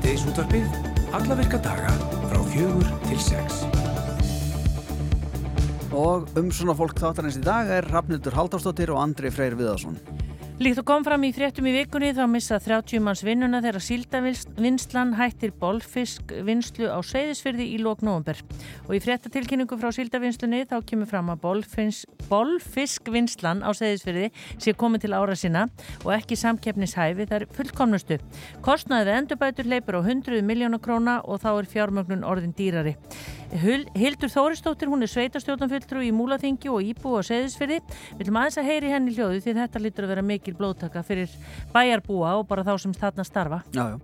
Síðdeis útvarpið, alla virka daga frá fjögur til sex. Og um svona fólk þáttarins í dag er Rafnildur Haldársdóttir og Andri Freyr Viðarsson. Líkt og kom fram í fréttum í vikunni þá missa 30 manns vinnuna þegar síldavinslan hættir bolfisk vinslu á seyðisfyrði í lók nógumber. Og í fréttatilkynningu frá síldavinslunni þá kemur fram að bolfiskvinslan á seyðisfyrði sé komið til ára sinna og ekki samkeppnishæfi þar fullkomnustu. Kostnaði við endurbætur leipur á 100 miljónar króna og þá er fjármögnun orðin dýrari. Hildur Þóristóttir, hún er sveitastjórnanfulltrú í Múlaþingi og Íbú og Seyðisfyrði. Við viljum aðeins að heyri henni hljóðu því þetta lítur að vera mikil blóðtaka fyrir bæjarbúa og bara þá sem þarna starfa. Já, já.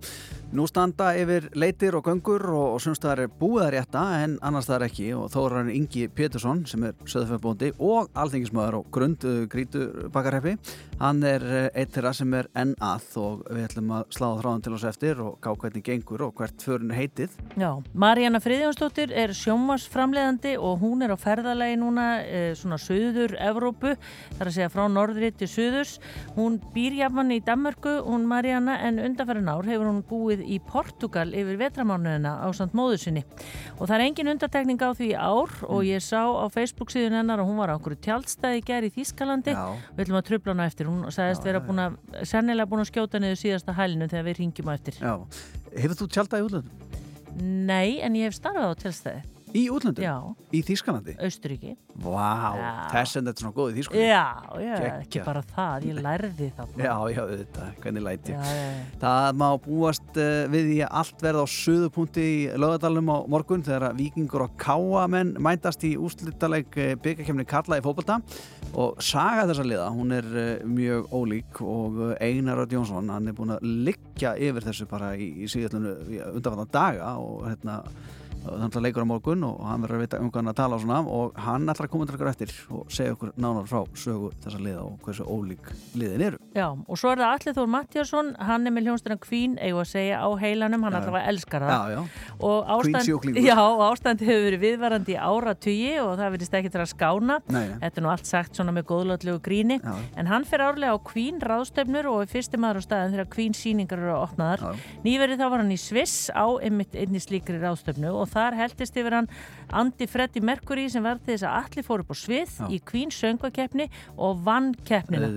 Nú standa yfir leitir og göngur og, og sumstaðar er búðar rétta en annars það er ekki og þó er hann Ingi Pétursson sem er söðuföfbóndi og alþingismöður og grund grítu bakarheppi. Hann er eitt þeirra sem er enn að og við ætlum að sláða þráðan til oss eftir og gá hvernig gengur og hvert er heitið. Já, Marjana Friðjónsdóttir er sjómasframleðandi og hún er á ferðalagi núna e, svona söður Evrópu, þar að segja frá norðri til söðurs. Hún býr jafnmann í Danmörku, hún Marjana, en undanferðin ár hefur hún búið í Portugal yfir vetramánuðina á samt móðu sinni. Og það er engin undatekning á því ár og ég sá á Facebook síðan hennar og hún var á einhverju tjálstæði gerð í Þískalandi við ætlum að trubla hana eftir, hún sagðist vera búin að sennilega búin að skjóta niður síðasta hælinu þegar við ringjum á eftir. Já. Hefur þú tjáltaði útlöndum? Nei, en ég hef starfað á tjálstæði Í útlöndum? Já. Í Þískalandi? Austuríki. Vá, Já. þess en þetta er svona góð í Þískalandi. Já, já, Geggjað. ekki bara það, ég lærði það. Já, já, þetta, hvernig læti. Já, já, já. Það má búast uh, við að allt verða á suðupunkti í lögadalum á morgun þegar vikingur og káamenn mætast í úslitaleg byggakefni Karla í fókbalta og saga þessa liða, hún er uh, mjög ólík og Einar Rödd Jónsson, hann er búin að liggja yfir þessu bara í, í síðallinu undanfannan daga og hérna þannig að leikur á morgun og hann verður að vita um hvað hann að tala og svona og hann ætlar að koma til okkur eftir og segja okkur nánar frá sögu þessa liða og hversu ólík liðin eru. Já, og svo er það Allir Þór Mattíasson, hann er með hljónstina Queen, eigum að segja, á heilanum, hann Já. allavega elskar það. Já, já. Og ástand, já, og ástandi hefur verið viðvarandi í áratugi og það verðist ekki til að skána. Nei. Þetta er nú allt sagt svona með góðlátlegu gríni. Já. En hann fer árlega á Queen ráðstöfnur og er fyrsti maður á staðin þegar Queen síningar eru opnaðar. Nýverið þá var hann í Sviss á einmitt einni slíkri ráðstöfnu og þar heldist yfir hann Andi Freddy Mercury sem var til þess að allir fór upp á svið Já. í Queen söngakeppni og vann keppnina.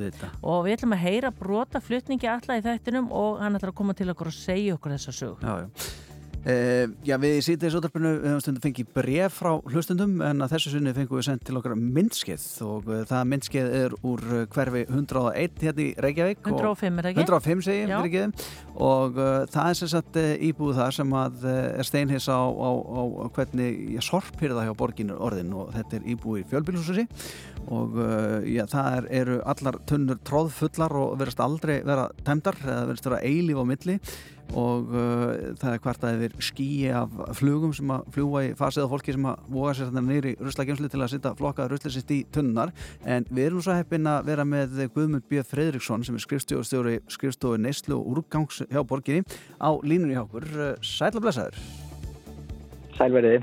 Og við ætlum að heyra brota flutningi alla í þættinum og hann ætlar að koma til okkur og segja okkur þessa sög. Já. Uh, já, við í síðdeis útarpinu við höfum stundum fengið bref frá hlustundum en að þessu sinni fengum við sendt til okkar myndskeið. Og uh, það myndskeið er úr uh, hverfi 101 hérna í Reykjavík og- 105 er það ekki? 105 segi ég, Já. fyrir ekki. Og uh, það er sem sagt uh, íbúð þar sem að er steinhins á, á, á hvernig það hjá borginu orðin. Og þetta er íbúð í fjölbílhúsasi og já, það er, eru allar tunnur tróðfullar og verðast aldrei vera tæmdar. Eða verðast vera eilíf á milli og uh, það er hvart að yfir skýi af flugum sem að fljúa í fasið á fólki sem að voga sér þetta neyri ruslagjömsli til að sitta flokkað ruslisitt í tunnar en við erum svo heppin að vera með Guðmund B. Fredriksson sem er skrifstjóri skrifstofu Neyslu og Úrgangs hjá borginni á línunni hjá okkur Sætla blessaður Sælverði.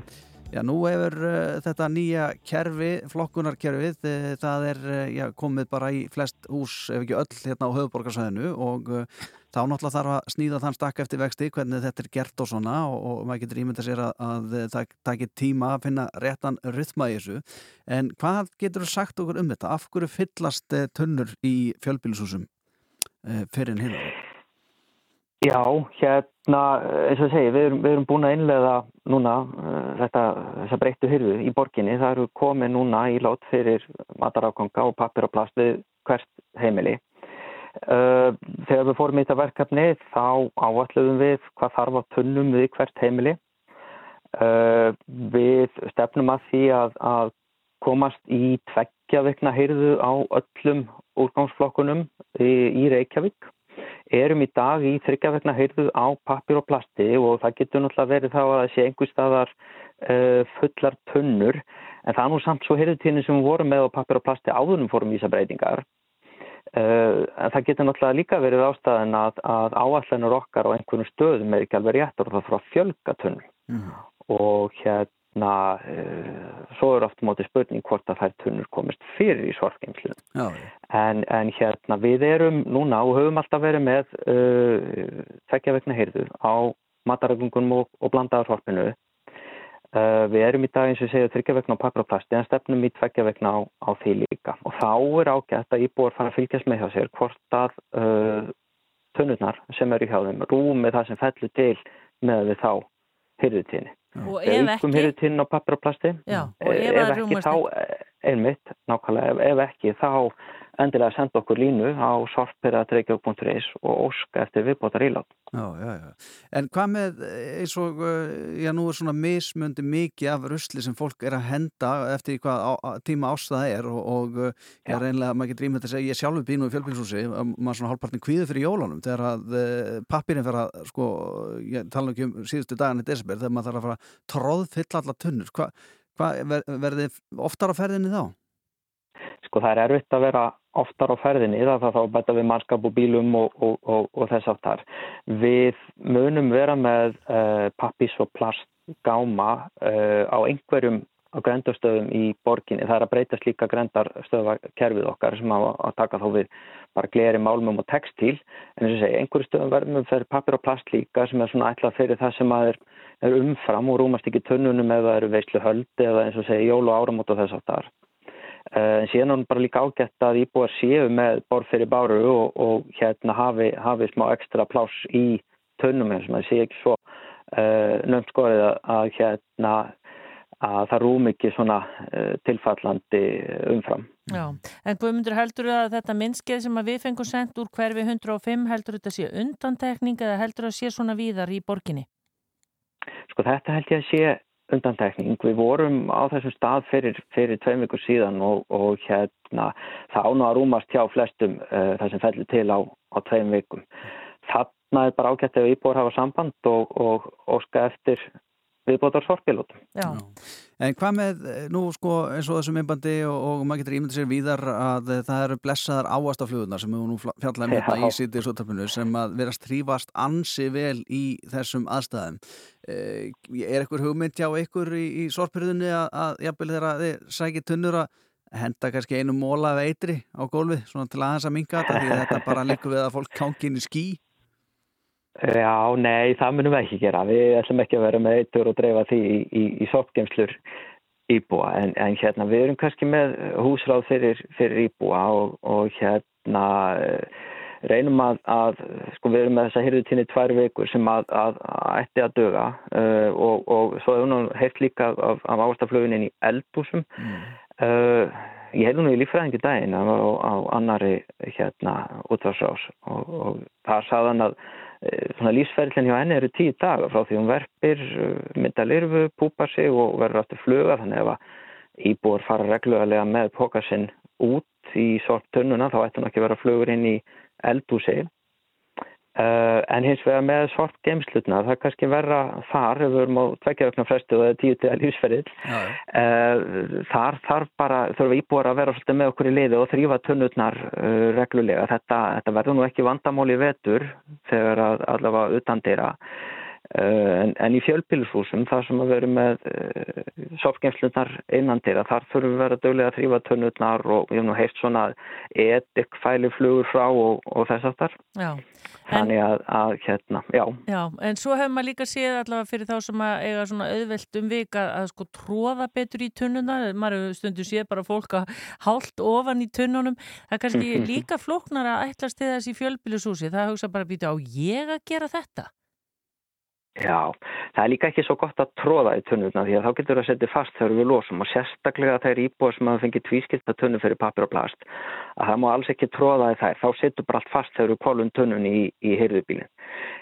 Já, nú hefur uh, þetta nýja kerfi, flokkunarkerfið, uh, það er uh, já, komið bara í flest hús, ef ekki öll, hérna á höfuborgarsvæðinu og uh, þá náttúrulega þarf að snýða þann stakk eftir vexti, hvernig þetta er gert og svona og, og maður getur ímyndað sér að, að það takir tíma að finna réttan rytma í þessu. En hvað getur þú sagt okkur um þetta? Af hverju fyllast uh, tunnur í fjölbílusúsum uh, fyrir en hérna? Já, hérna, eins og segi, við erum, við erum búin að innlega núna þetta, þessa breyttu hyrfu í borginni. Það eru komið núna í lót fyrir matarákanga og pappir og plast við hvert heimili. Uh, þegar við fórum í þetta verkefni þá áalluðum við hvað þarf á tunnum við hvert heimili. Uh, við stefnum að því að, að komast í tveggja vekna hyrðu á öllum úrgangsflokkunum í, í Reykjavík. Erum í dag í þryggja vegna heyrðu á pappir og plasti og það getur náttúrulega verið þá að það sé einhver staðar uh, fullar tunnur. En það er nú samt svo heyrðutíðin sem við vorum með á pappir og plasti áðunum fórum í þessar breytingar en það getur náttúrulega líka verið ástæðan að, að áallanur okkar á einhvernum stöðum er ekki alveg rétt og það þarf að fjölga tunnum Mm. og hérna uh, svo er oft mótið spurning hvort að þær tunnur komist fyrir í sorggeimslunum Já, En, en hérna við erum núna og höfum alltaf verið með uh, tvekja vegna heyrðu á matarögungunum og, og blandaðarhorfinu. Uh, við erum í dag eins og segja þryggja vegna á papir og plasti en stefnum í tveggja vegna á, á því líka og þá er ágætt að íbúar fara að fylgjast með hjá sér hvort að uh, tunnurnar sem eru hjá þeim rúmi það sem fellur til með við þá hyrðutíðinni. Og ef ekki, hyrðutíðin á papir og já, og ef, ef ekki þá, einmitt, nákvæmlega, ef, ef ekki þá endilega senda okkur línu á sorperaðreikjó.is og óska eftir viðbótar ílátt. Já, já, já. En hvað með eins og, eh, já nú er svona mismundi mikið af rusli sem fólk er að henda eftir hvað á, tíma ástæða er og, og ég er reynilega, maður getur ímyndið að segja, ég sjálfur býnum í fjölbílshúsi, maður svona hálfpartin kvíður fyrir jólunum þegar að eh, pappirinn fer að, sko, ég tala ekki um síðustu dagan í desember þegar maður þarf að fara að tróðfylla alla tunnur. Hvað hva, ver, verði oftar á ferðinni þá? Sko það er erfitt að vera oftar á ferðinni það þá bæta við mannskap og bílum og, og, og, og þess aftar. Við munum vera með uh, pappís og plastgáma uh, á einhverjum á grendastöðum í borginni. Það er að breytast líka grendarstöðakerfið okkar sem að, að taka þá við bara gleri, málmum og textíl. En eins og segja, einhverju stöðum verðum fyrir pappir og plast líka sem er svona ætlað fyrir það sem að er, er umfram og rúmast ekki tunnunum eða eru veislu höldi eða eins og segja jól og áramót og þess aftar. Eh, en síðan er hann bara líka ágætt að íbúar séu með borð fyrir báru og, og hérna hafi, hafi smá ekstra pláss í tönnum eins og maður sé ekki svo uh, nöfn skoðið að, að hérna að það rúm ekki svona uh, tilfallandi umfram. Já, en Guðmundur heldur að þetta minnskeið sem við fengum sendt úr hverfi 105 heldur þetta sé undantekning eða heldur það sé svona víðar í borginni? Sko þetta held ég að sé undantekning. Við vorum á þessum stað fyrir, fyrir tveim vikur síðan og, og hérna það áná að rúmast hjá flestum uh, það sem fellir til á, á tveim vikum. Þarna er bara ágætt ef íbúar hafa samband og, og óska eftir viðbótar sorgpilótum. Já. En hvað með, eh, nú sko eins og þessum einbandi og, og maður getur ímyndið sér víðar að það eru blessaðar áastaflugunar sem við nú fjallaðum hérna í sítið svotarpinu sem að verast trífast ansi vel í þessum aðstæðum. Eh, er ekkur hugmynd hjá ykkur í, í sorpirðunni að, að jafnvel þeirra þið sækir tunnur að henda kannski einu móla af eitri á gólfið svona til aðeins að minga þetta því að þetta bara líkur við að fólk kánki inn í skí? Já, nei, það munum við ekki gera. Við ætlum ekki að vera með eittur og dreifa því í, í, í sorpgeimslur íbúa. En, en hérna, við erum kannski með húsráð fyrir, fyrir íbúa og, og hérna eh, reynum að, að, sko við erum með þessa hirðutíni tvær vikur sem að, að ætti að döga uh, og, og svo hefur hún heilt líka af, af ástaflögunin í eldbúsum. Mm. Uh, ég hef nú í lífræðingi daginn á, á annari hérna útvarsrás og, og það saðan að Eh, svona lífsferðlinn hjá henni eru tíu daga frá því hún verpir, eh, mynda lirfu, púpar sig og verður aftur fluga þannig ef að íbúar fara reglulega með pokasinn út í sorptunnuna þá ættum ekki vera flugur inn í eldúsi Uh, en hins vegar með svart geimslutna, það er kannski verra þar, ef við erum á tveggjaöknar frestu og það er tíu til að lífsferðil, uh, þar þarf bara, þurfum við íbúar að vera svolítið með okkur í liði og þrýfa tunnutnar uh, reglulega. Þetta, þetta verður nú ekki vandamáli vetur þegar allavega utan dýra. Uh, en, en í fjölpilshúsum þar sem að veru með uh, sofgeimslunar innan til að þar þurfum við að vera dögulega að þrýfa tönnutnar og við hefum nú heilt svona edik fæli flugur frá og, og þess aftar þannig að, að hérna, já. já En svo hefur maður líka séð allavega fyrir þá sem að eiga svona auðvelt um vika að sko tróða betur í tönnuna maður hefur stundu séð bara fólk að hálft ofan í tönnunum það er kannski líka flóknar að ætlast til þess í fjölpilshúsi það hugsa bara að býta á ég að gera þetta Já, það er líka ekki svo gott að tróða í tunnurna því að þá getur það að setja fast þegar við losum og sérstaklega þegar íbúið sem að fengi tvískilta tunnu fyrir papir og plast að það má alls ekki tróða í þær, þá setur bara allt fast þegar við kolum tunnunni í, í hyrðubílinn.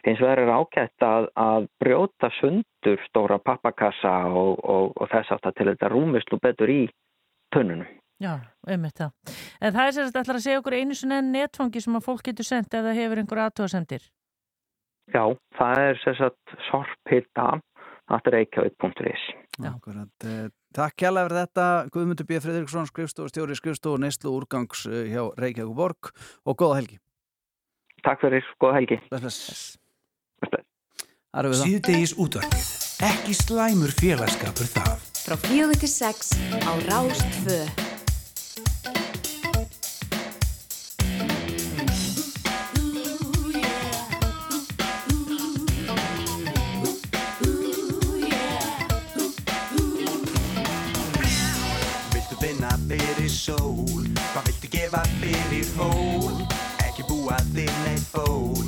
Hins vegar er ágætt að, að brjóta sundur stóra pappakassa og, og, og þess aftar til þetta rúmislu betur í tunnunum. Já, einmitt það. En það er sérstaklega að segja okkur einu svona netfangi sem að fólk getur sendt eða hefur einhver aðtóðasendir. Já, það er sérstaklega sorphita að reykjavík.is eh, Takk kjærlega fyrir þetta. Guðmundur B. Fredriksson, skrifstof, stjóri skrifstof og neyslu úrgangs eh, hjá Reykjavík borg og góða helgi. Takk fyrir, góða helgi. Síðdegis útvarfið Ekki slæmur félagskapur það Frá fjögur til sex á Rástföð Hvað viltu gefa fyrir hól Ekki búa þinn eitt ból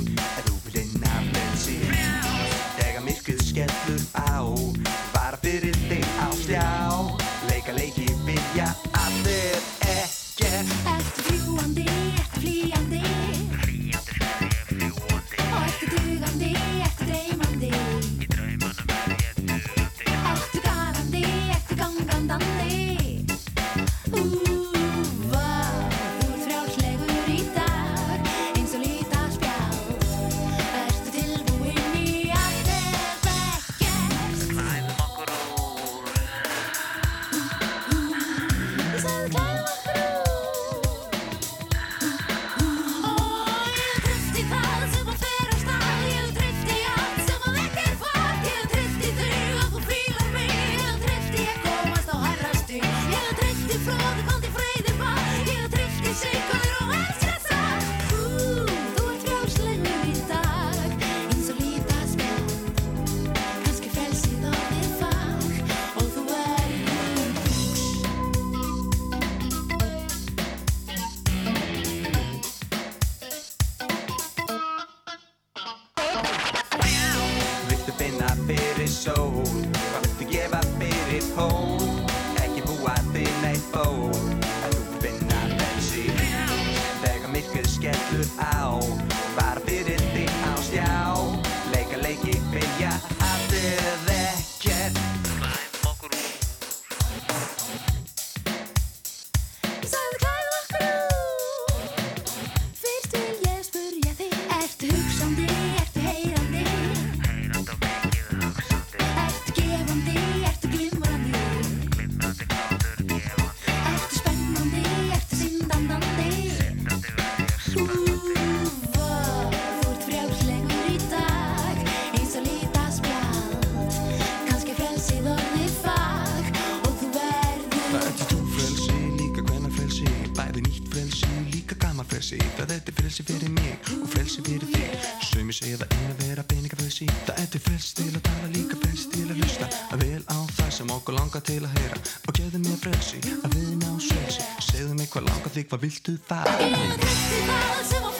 langar til að heyra Og gefðu mér frelsi, að við ná frelsi Segðu mig hvað langar þig, hvað viltu það? Ég treysti það sem að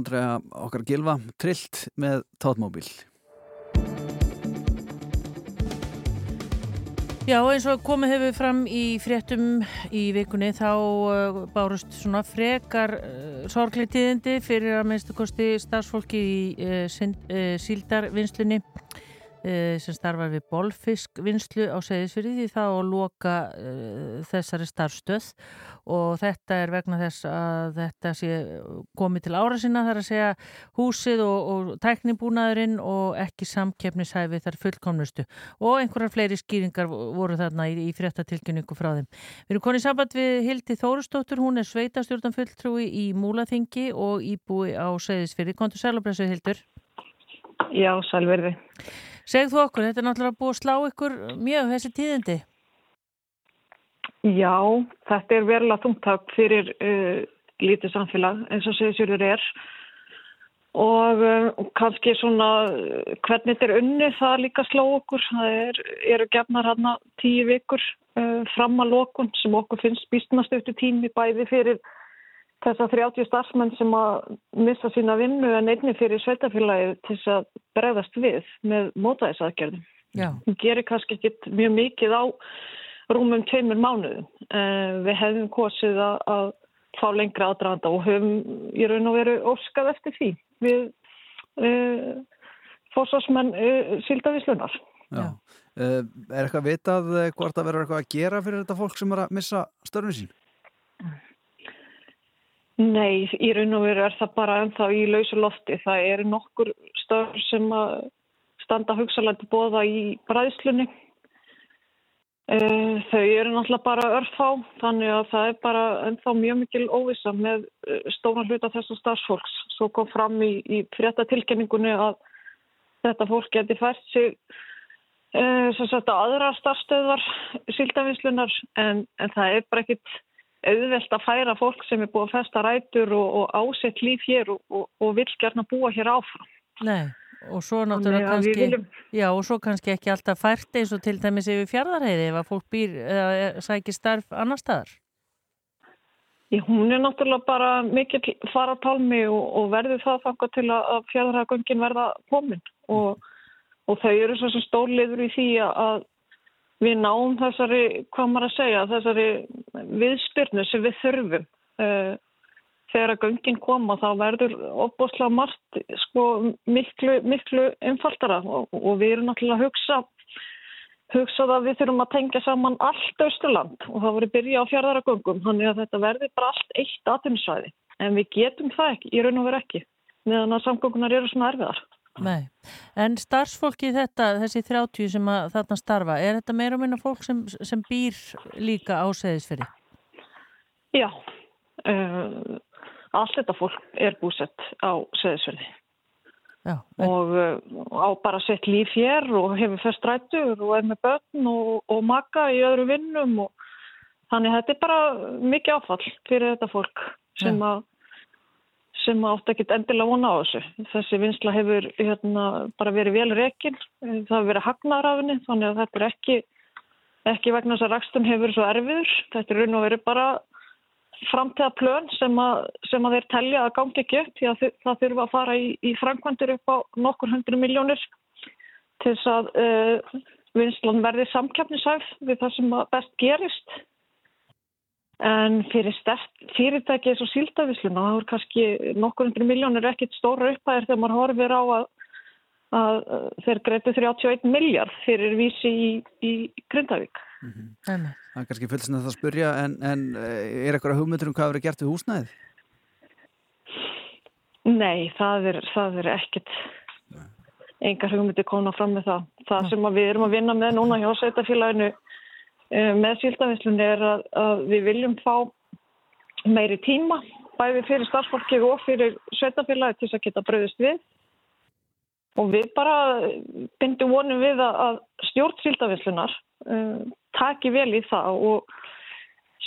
Andrea okkar gilva trillt með tótmóbíl. Já, eins og komið hefur fram í fréttum í vikunni þá uh, bárust svona frekar uh, sorgli tíðindi fyrir að minnstu kosti starfsfólki í uh, síldarvinnslunni sem starfar við bolfiskvinnslu á segðisfyrir því þá að loka uh, þessari starfstöð og þetta er vegna þess að þetta sé komið til ára sinna þar að segja húsið og, og tæknibúnaðurinn og ekki samkeppnishæfi þar fullkomnustu og einhverjar fleiri skýringar voru þarna í, í fréttatilkynningu frá þeim. Við erum konið samband við Hildi Þórustóttur, hún er sveitastjórnum fulltrúi í Múlaþingi og íbúi á Seyðisfyrði. Kontur sælubræsu Hildur. Já, sælverði. Segð þú okkur, þetta er náttúrulega búið að slá ykkur mjög þessi tíðindi. Já, þetta er verulega þungtak fyrir uh, lítið samfélag eins og Seyðisfjörður er og uh, kannski svona uh, hvernig þetta er unni það líka slá okkur. Það er, eru gefnar hérna tíu vikur uh, fram að lokun sem okkur finnst býstnast eftir tími bæði fyrir þessa 30 starfsmenn sem að missa sína vinnu en einni fyrir sveitafélagi til þess að bregðast við með mótaðisaðgerðum. Já. Hún gerir kannski ekki mjög mikið á rúmum tveimur mánuðum. Uh, við hefðum kosið að, að fá lengra aðdraðanda og höfum í raun og veru óskað eftir því við uh, fórsvarsmenn uh, síldavíslunar. Já. Uh, er eitthvað vitað eh, hvort það verður eitthvað að gera fyrir þetta fólk sem er að missa störfin sín? Nei, í raun og veru er það bara ennþá í lausu lofti. Það eru nokkur störf sem að standa hugsalandi bóða í bræðslunni. Eh, Þau eru náttúrulega bara örfá, þannig að það er bara ennþá mjög mikil óvisa með eh, stóna hluta þessar starfsfólks. Svo kom fram í, í frétta tilkenningunni að þetta fólk geti fært sig uh, sem sagt á aðra starfstöðvar síldavinslunar en, en það er bara ekkit auðvelt að færa fólk sem er búið að festa rætur og, og ásett líf hér og, og, og vil gerna búa hér áfram. Nei, og svo náttúrulega kannski, viljum- já, og svo kannski ekki alltaf fært eins og til dæmis yfir fjardarheiði ef að fólk býr eða sækir starf annar staðar. Í, hún er náttúrulega bara mikill faratálmi og, og verður það þangað til að, fjárhæðagöngin verða komin og, og þau eru svo sem stórliður í því að við náum þessari, hvað maður að segja, þessari viðspyrnu sem við þurfum. Uh, þegar að göngin koma þá verður opbóðslega margt sko, miklu, miklu einfaldara og, og við erum náttúrulega að hugsa hugsað að við þurfum að tengja saman allt Austurland og það voru byrja á fjárðaragöngum þannig að þetta verði bara allt eitt atinsvæði en við getum það ekki, í raun og veru ekki meðan að samgöngunar eru svona erfiðar. Nei, en starfsfólki þetta, þessi 30 sem að þarna starfa, er þetta meira og minna fólk sem, sem býr líka á seðisferi? Já, uh, allt þetta fólk er búsett á seðisverði Já, en, og uh, á bara sett líf hér og hefur fyrst rættur og er með börn og, og maka í öðru vinnum og þannig þetta er bara mikið áfall fyrir þetta fólk sem að sem átt ekkert endilega vona á þessu. Þessi vinsla hefur hérna, bara verið vel rekin, það hefur verið hagnaðar af henni, þannig að þetta er ekki, ekki vegna þess að rakstun hefur verið svo erfiður. Þetta er raun og verið bara framtíða plön sem að, sem að þeir telja að gangi ekki upp því að það þurfa að fara í, í framkvæmdur upp á nokkur hundru miljónir til þess að uh, vinslan verði samkjafnishæf við það sem best gerist. En fyrir stert fyrirtæki eins og síldavisluna, það voru kannski nokkur hundru miljónir ekkit stóra upphæðir þegar maður horfir á að, að þeir greitu 31 miljard fyrir vísi í, í Grindavík. Einmitt. Það er kannski fullsnætt að spurja en, en eh, er eitthvað hugmyndur um hvað verið gert við húsnæðið? Nei, það er, það er ekkit engar hugmyndi koma fram með það. Það sem að við erum að vinna með núna hjá Sveitafélaginu með síldavislunni er að, að við viljum fá meiri tíma bæði fyrir starfsfólki og fyrir Sveitafélagi til þess að geta bröðist við. Og við bara bindum vonum við að, að stjórn síldavislunar uh, taki vel í það og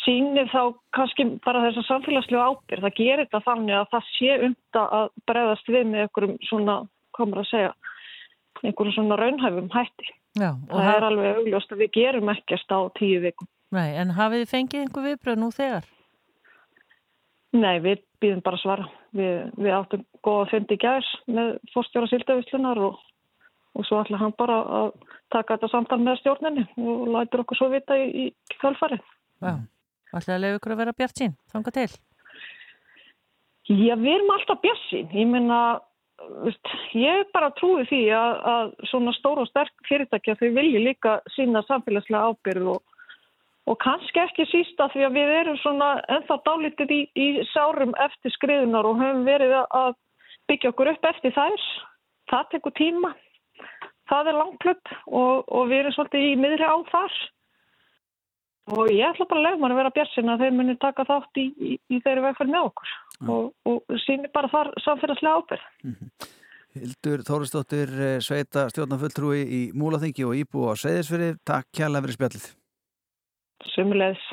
sýnir þá kannski bara þess að samfélagslega ábyrgð. Það gerir þetta þannig að það sé umta að bregðast við með einhverjum svona, hvað maður að segja, einhverjum svona raunhæfum hætti. Já, og Það er alveg augljóst að við gerum ekkert á tíu vikum. nei, en hafið þið fengið einhver viðbröð nú þegar? Nei, við býðum bara svara. Við, við áttum góða fundi í gæðis með fórstjóra síldavislunar og, og svo ætla hann bara að taka þetta samtal með stjórninni og lætur okkur svo vita í, í kjálfarið. Já, ætlaði að leiða ykkur að vera bjart sín, þanga til. Já, við erum alltaf bjössin. Ég meina, veist, ég bara trúi því að, að svona stóra og sterk fyrirtækja þau vilji líka sína samfélagslega ábyrð og, og kannski ekki sísta því að við erum svona ennþá dálítið í, í sárum eftir skriðunar og höfum verið að byggja okkur upp eftir þær. Það tekur tíma. Það er langklöpp og, og við erum svolítið í miðri á þar. Og ég ætla bara að leiða maður að vera björnsin að þeir muni taka þátt í, í, í þeirri vegferð með okkur og, og síni bara þar samfélagslega ábyrð. Hildur Þórisdóttir, eh, sveita stjórnafulltrúi í Múlaþingi og Íbú á Seyðisfyrir. Takk kjærlega fyrir spjallið. Sumulegis.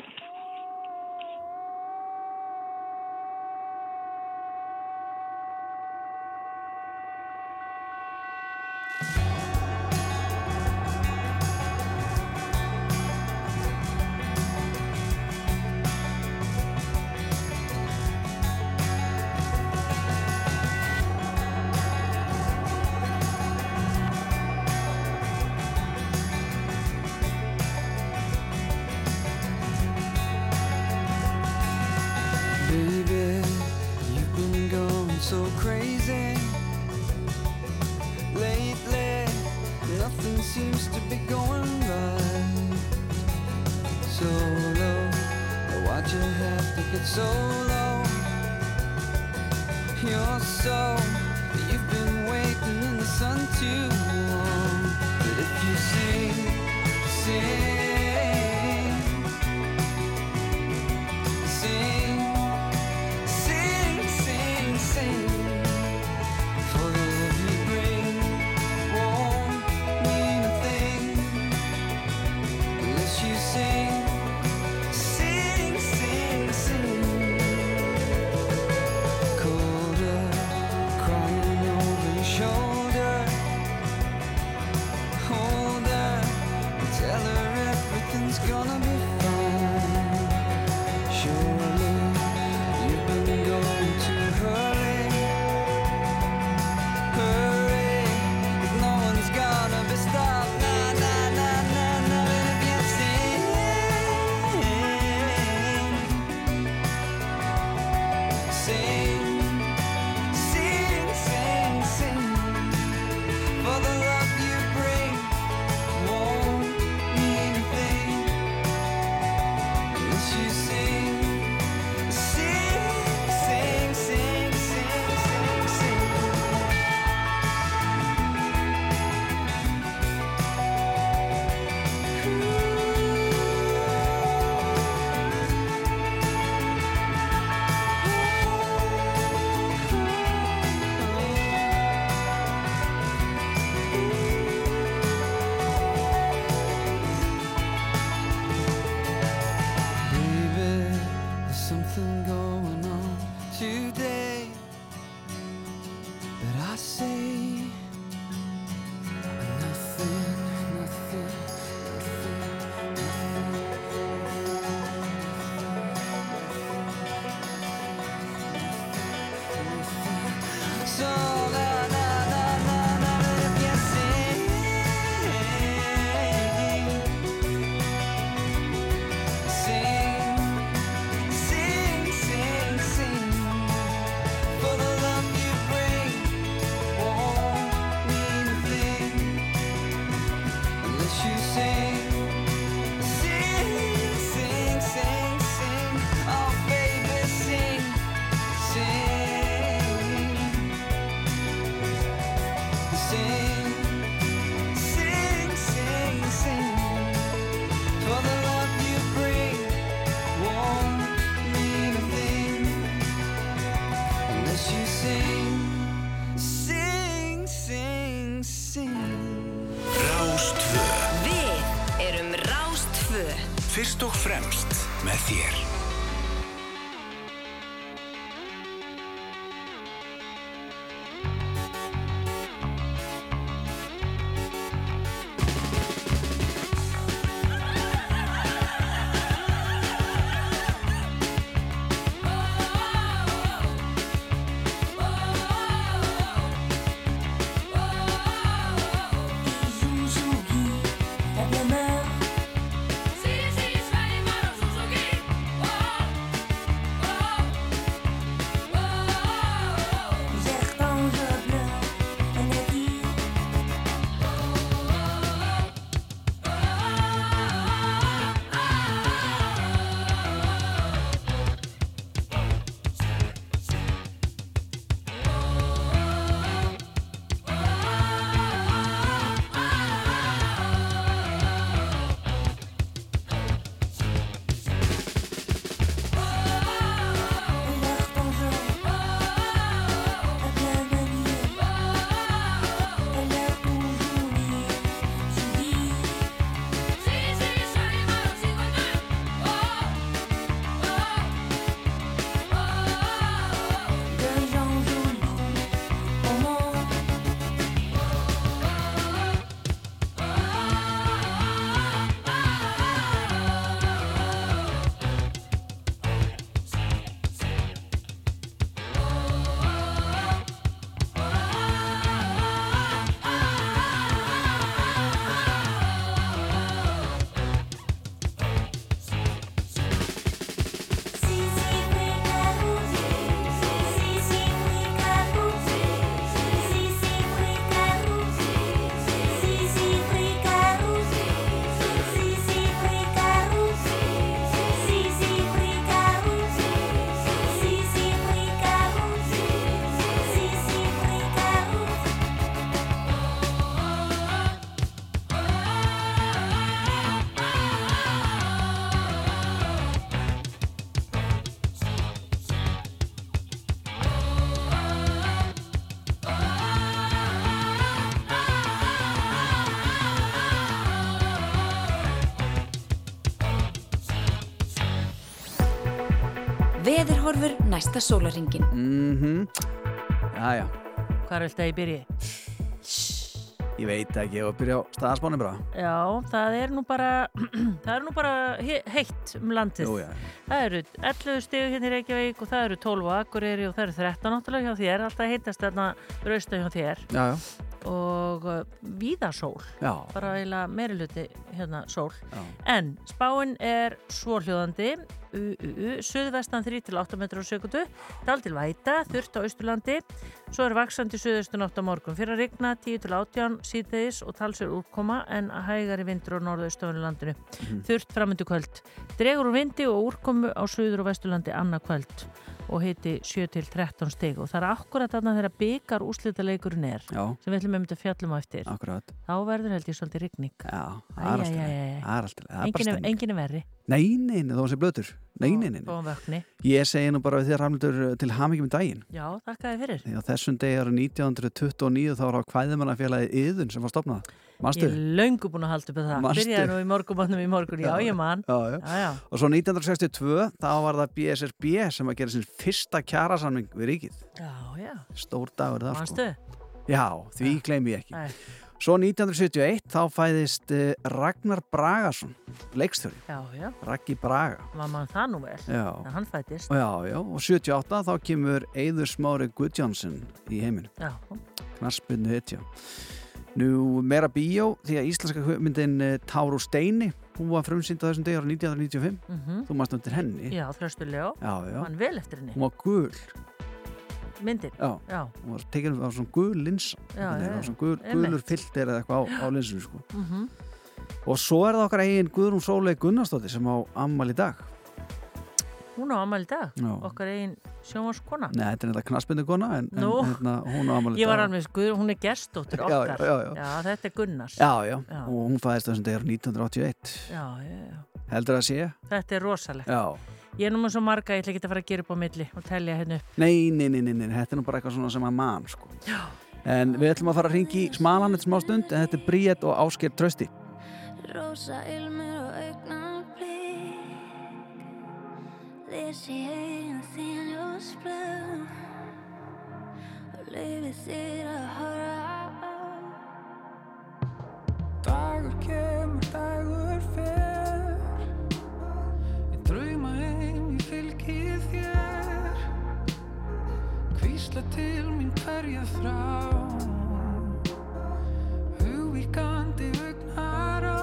Næsta sólaringin. Mhm, Jæja, Hvað er alltaf í byrji? ég veit ekki, ég var að byrja á staðaspáni bara. Já, það er nú bara það er nú bara he- heitt um landið. Jú, já. Það eru 11 stigu hérna í Reykjavík og það eru 12 á Akureyri og það eru 13 náttúrulega hjá þér. Alltaf heitast þarna rausta hjá þér. Já, já, og uh, víða sól. Já, bara eiginlega meiri hluti hérna sól. Já. en spáin er svórhljóðandi Suðvestan 3 til 8 metrar á sekundu dal til væta, þurft á Austurlandi. Svo er vaksandi suðaustun 8 á morgun. Fyrir að rigna 10 til 18 síðdeis og talsir úrkoma en hægari vindur á norðaustöfunu landinu. Þurft framöndu kvöld. Dregur úr vindi og úrkomu á suður og vesturlandi annað kvöld og heiti 7 til 13 stig. Og það er akkurat þarna þegar byggar úslitaleikurinn er Já, sem við ætlum um þetta fjallum á eftir. Akkurat þá verður held ég svolítið rigning. Já, það er alltaf æ, æ, æ. Það er alltaf, það er bara engin er, stemming engin er verri Nei, nei, nei, þó að sé blötur Nei, nei, nei, Ég segi nú bara við þér Rafnildur til hamingjum í daginn Já, þakka þið fyrir Því á þessum degi árið 1929 þá var á kvæðimannafélagi Yðun sem var stopnað Manstu? Ég er löngu búin að halda upp það Manstu? Byrjaði nú í morgunbannum í morgun, já, ég man Já, já. Já, já, Og svo 1962 þá var það BSRB sem að gera sin fyrsta kjarasamning við ríkið. já, já Stór dagur það Manstu? sko. Já, því gleymi ég ekki. Nei, Svo 1971 þá fæðist uh, Ragnar Bragason, leikstjóri, Já, já, Raggi Braga. maður mann það nú vel? Já. Þegar hann fættist Já, já, og 78 þá kemur Eiður Smári Guðjónsson í heiminu, Já, knaspinu hetja. Nú meira bíó því að íslenska myndin uh, Táru Steini, hún var frumsýnd á þessum degi ára 1995, mhm. Þú mást undir henni. Já, þröstulega Já, já, Mann vel eftir henni. Hún var gul, Myndin. Já. Já, hún var tekin á svona gul linsa. Á svona gul, einmitt. gulur filter eða eitthvað á, á linsinu sko. mhm. Og svo er það okkar eigin Guðrún Sólei Gunnarsdóttir sem á ammal í dag. Hún á ammæli í dag? Já. Okkar eigin sjónvarskona Nei, þetta er þetta knaspindu kona en, en hérna, hún á ammal í dag Ég var alveg sko, hún er gestóttir Já, okkar. já, þetta er Gunnars. Og hún fæðist þessum degur 1981 já, já, já. heldur að sé? Þetta er rosalegt Ég er nú með svo marga, ég ætla ekki að fara að gera upp á milli og telja hérna upp. Nei, nei, nei, nei, nei, þetta er nú bara eitthvað svona sem að mann sko. en við ætlum að fara að ringi smalan eitt smá stund en þetta er Bríett og Ásker Trösti Rosa ilmur og augna blik Lesi eigin þín ljósblöð Og leifi þér að horfa á. Dagur kemur, dagur fer heim, ég fylgi þér. Hvísla til mín hverja þrá Hugvíkandi augnar á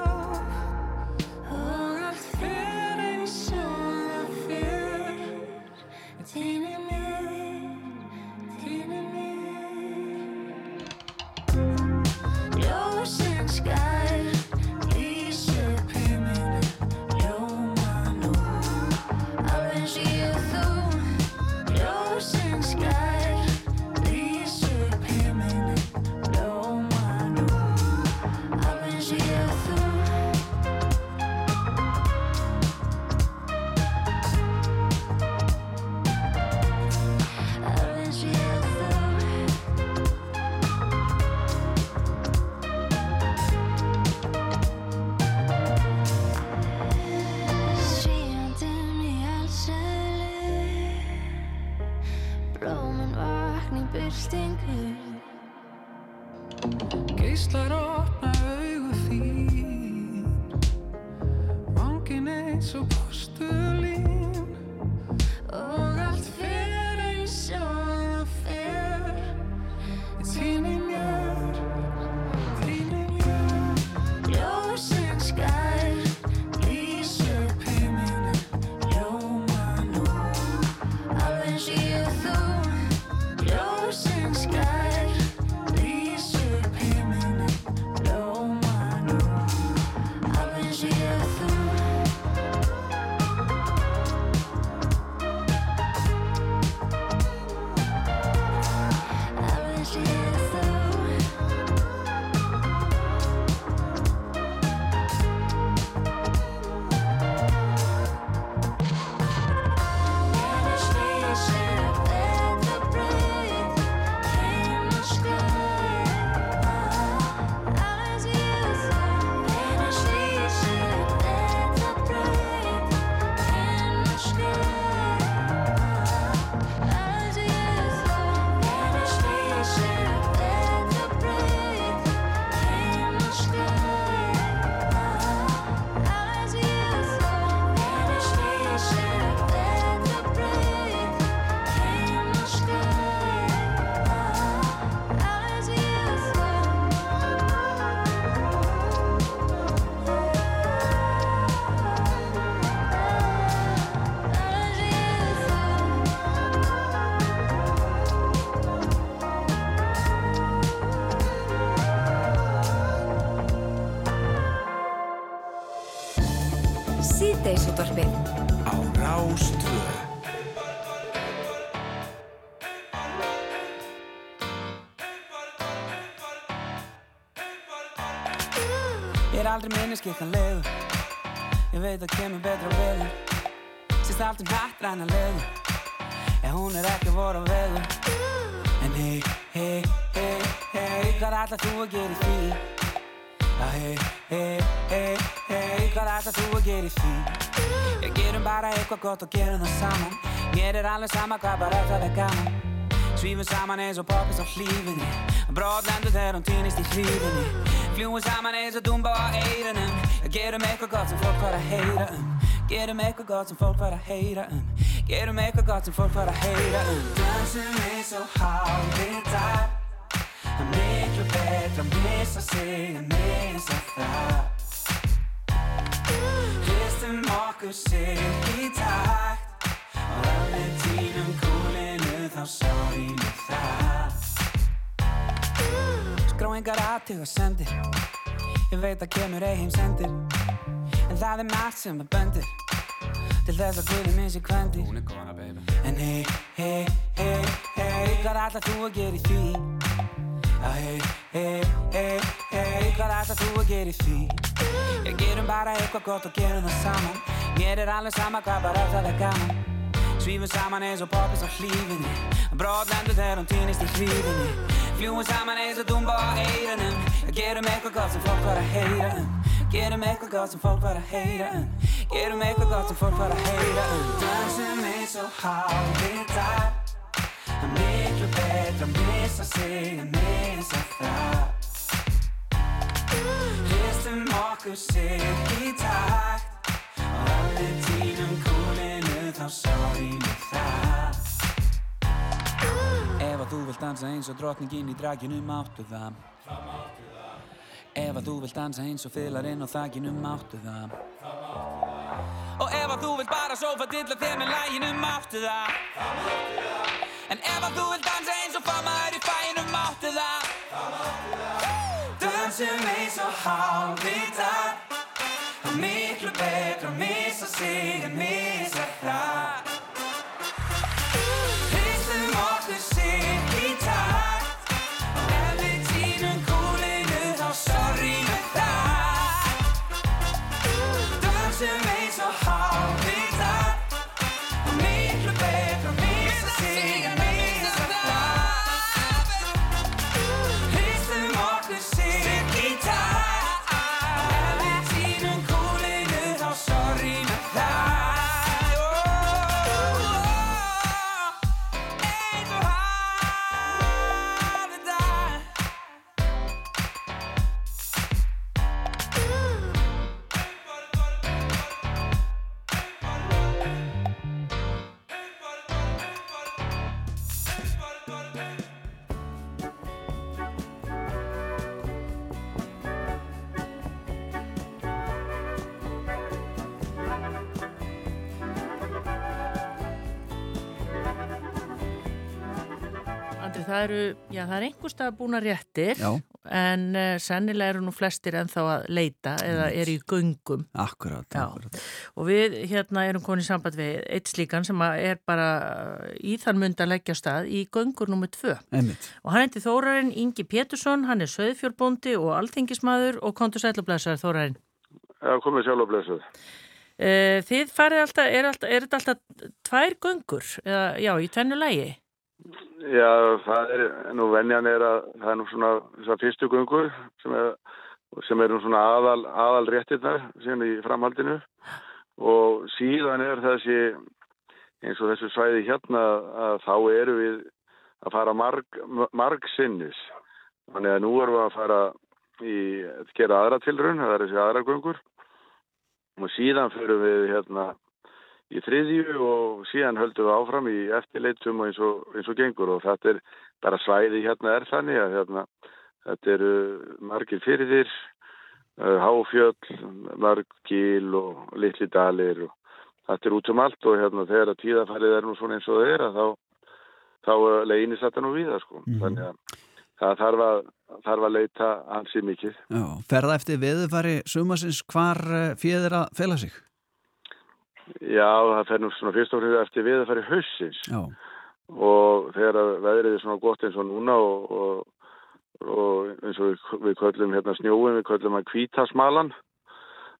Og allt fer eins og það fer. Týni aldrei minni skikkanlegu Ég veit að kemur betra veður. Sýst allt um hattræna legu En hún er ekki voru á vegu En hei, hei, hei, hei Hvað ætlar þú að gera í því? Já, hei, hei, hei, hei Hvað ætlar þú að gera í því? Ég gerum bara eitthvað gott og gerum það saman. Mér er alveg sama hvað bara það er gaman. Svífum saman eins og poppis á hlífinni. Bróðlendur þegar hún týnist í hlífinni Fljúum saman eins og dúmba á eirunum Gerum eitthvað gott sem fólk var að heyra um. Gerum eitthvað gott sem fólk var að heyra um. Gerum eitthvað gott sem fólk var að heyra um. Dansum eins og hálfið dag Það er miklu betra að missa sig en missa það. Hristum okkur sig í takt. Og við týnum kúlinu þá sorry með það Skrá engar aðtug og sendir Ég veit að kemur ei heim sendir. En það er margt sem er böndir. Til þess að guði minn sé kvendir. Hún er góna baby. En hei, hei, hei, hei Hvað ætlar þú að gera í því? Já hei, hei, hei, hei Hvað ætlar þú að gera í því? Ég gerum bara eitthvað gott og gerum það saman. Mér er alveg sama hvað bara það er gaman Svífum saman eins og poppis á hlífinni Bróðlendur þegar hún týnist í hlífinni Fljúum saman eins og dúmba á eirunum Gerum eitthvað gott sem fólk var að heyra um. Gerum eitthvað gott sem fólk var að heyra um. Gerum eitthvað gott sem fólk var að heyra um. Dansum eins og hálfið dag Það er miklu betra að missa sig en missa það. Hristum okkur sig í takt. Og ef við þá sorry með það. Ef að þú vilt dansa eins og drottningin í draginu máttu það. Ef að þú vilt dansa eins og fylarinn á þakinu máttu það. Og ef að þú vilt bara sófa dilla þér með læginu máttu það. En ef að þú vilt dansa eins og famaður í fæinu máttu það. Dansum eins og hálfvita Það er miklu betra að missa sig en missa það það eru, já, það er einhverstað búin að réttir Já. en uh, sennilega eru nú flestir ennþá að leita eða eru í göngum Akkurat, Já. akkurat. og við hérna erum konið í samband við eitt slíkan sem að er bara í þann mund að leggja stað í göngur nummið tvö Einmitt. og hann heiti Þórarinn Ingi Pétursson, hann er söðfjórbóndi og alþingismadur og kontur sælublesaður Þórarinn. Já, komið blessuð. Uh, þið farið alltaf, er, alltaf, er þetta alltaf tvær göngur, eða, já, í tvennu lægi? Já, það er, nú venjan er að það er nú svona þessar fyrstu göngur sem er, sem er nú svona aðal, aðal réttirnar sem í framhaldinu og síðan er þessi eins og þessu svæði hérna að þá eru við að fara marg, marg sinnis. Þannig að nú erum við að fara í að gera aðra tilraun, það er þessi aðra göngur og síðan fyrir við hérna í þriðju og síðan höldum við áfram í eftirleitum og eins og, eins og gengur og þetta er bara svæði hérna er þannig að hérna, þetta eru margir fyrirðir, uh, háfjöll, marg gil og litli dalir og þetta er út um allt og hérna þegar að tíðafælið er nú svona eins og það er að þá, þá uh, leginist þetta nú við það sko. Mhm. Þannig að það þarf að, þarf að leita ansið mikið. Já, ferða eftir veðufari sumasins hvar fjöður að fela sig? Já, það fer nú svona fyrst og fremst eftir við að fara í hausins Já, og þegar að veðrið er svona gott eins og núna og, og, og eins og við, við köllum hérna snjóin, við köllum hann kvítasmalan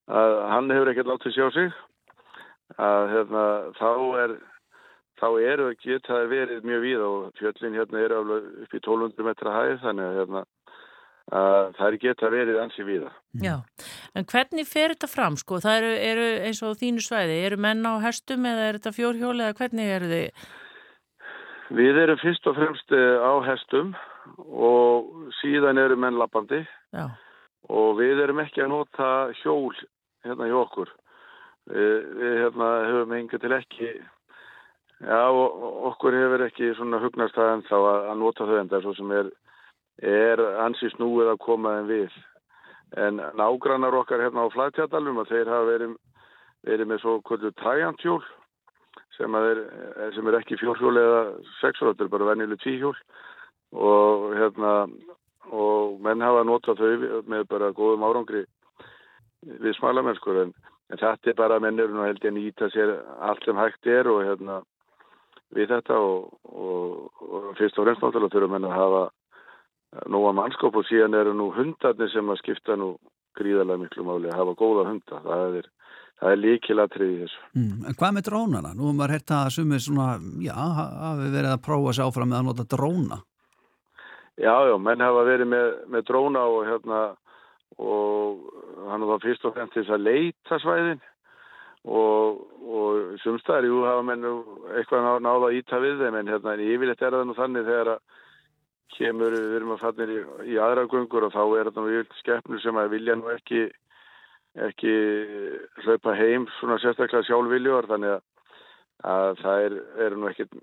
að hann hefur ekkert látið sjá sig. Að hérna þá er þá eru geta þær verið mjög víð og fjöllin hérna eru alveg upp í 1200 metra hæð þannig að hérna að þær geta verið ansi víða. Já, en hvernig fer þetta fram sko? Það eru, eru eins og þínu svæði, eru menn á hestum eða er þetta fjórhjóli eða hvernig eru þið? Við erum fyrst og fremst eh, á hestum og síðan eru menn lappandi Já, og við erum ekki að nota hjól hérna hjá okkur. Við, við hérna höfum enga til ekki, já okkur hefur ekki svona hugnast það en þá að, að nota þau en það er svo sem er, er ansi snúið að koma þeim við. En nágrannar okkar hérna á Flætjadalum að þeir hafa verið, verið með svo kvöldu træjantjól sem, er, sem er ekki fjórhjól eða er bara venjuleg tvíhjól og hérna og menn hafa notað þau með bara góðum árangri við smalamennskur en, en þetta er bara menn eru nú held ég að nýta sér allt sem hægt er og hérna við þetta og, og, og fyrst og fremst náttúrulega þurfum menn að hafa nóga mannskap og síðan eru nú hundarnir sem að skipta nú gríðarlega miklu máli að hafa góða hunda það er, það er líkilatrið í þessu mm. en hvað með drónana? Nú hefur maður hert að sumir svona, já, hafi verið að prófa sig áfram með að nota dróna. Já, já, menn hafa verið með, með dróna og hérna og hann var fyrst og fremst þess að leita svæðin og, og sumstaðar, jú, hafa menn eitthvað ná, náða að íta við þeim en hérna, en yfirleitt er það nú þannig þegar að kemur, við erum að fannir í, í aðra göngur og þá er þetta yfirleitt skeppnur sem að vilja nú ekki ekki hlaupa heim svona sérstaklega sjálfviljóðar þannig að, að það er, er nú ekkit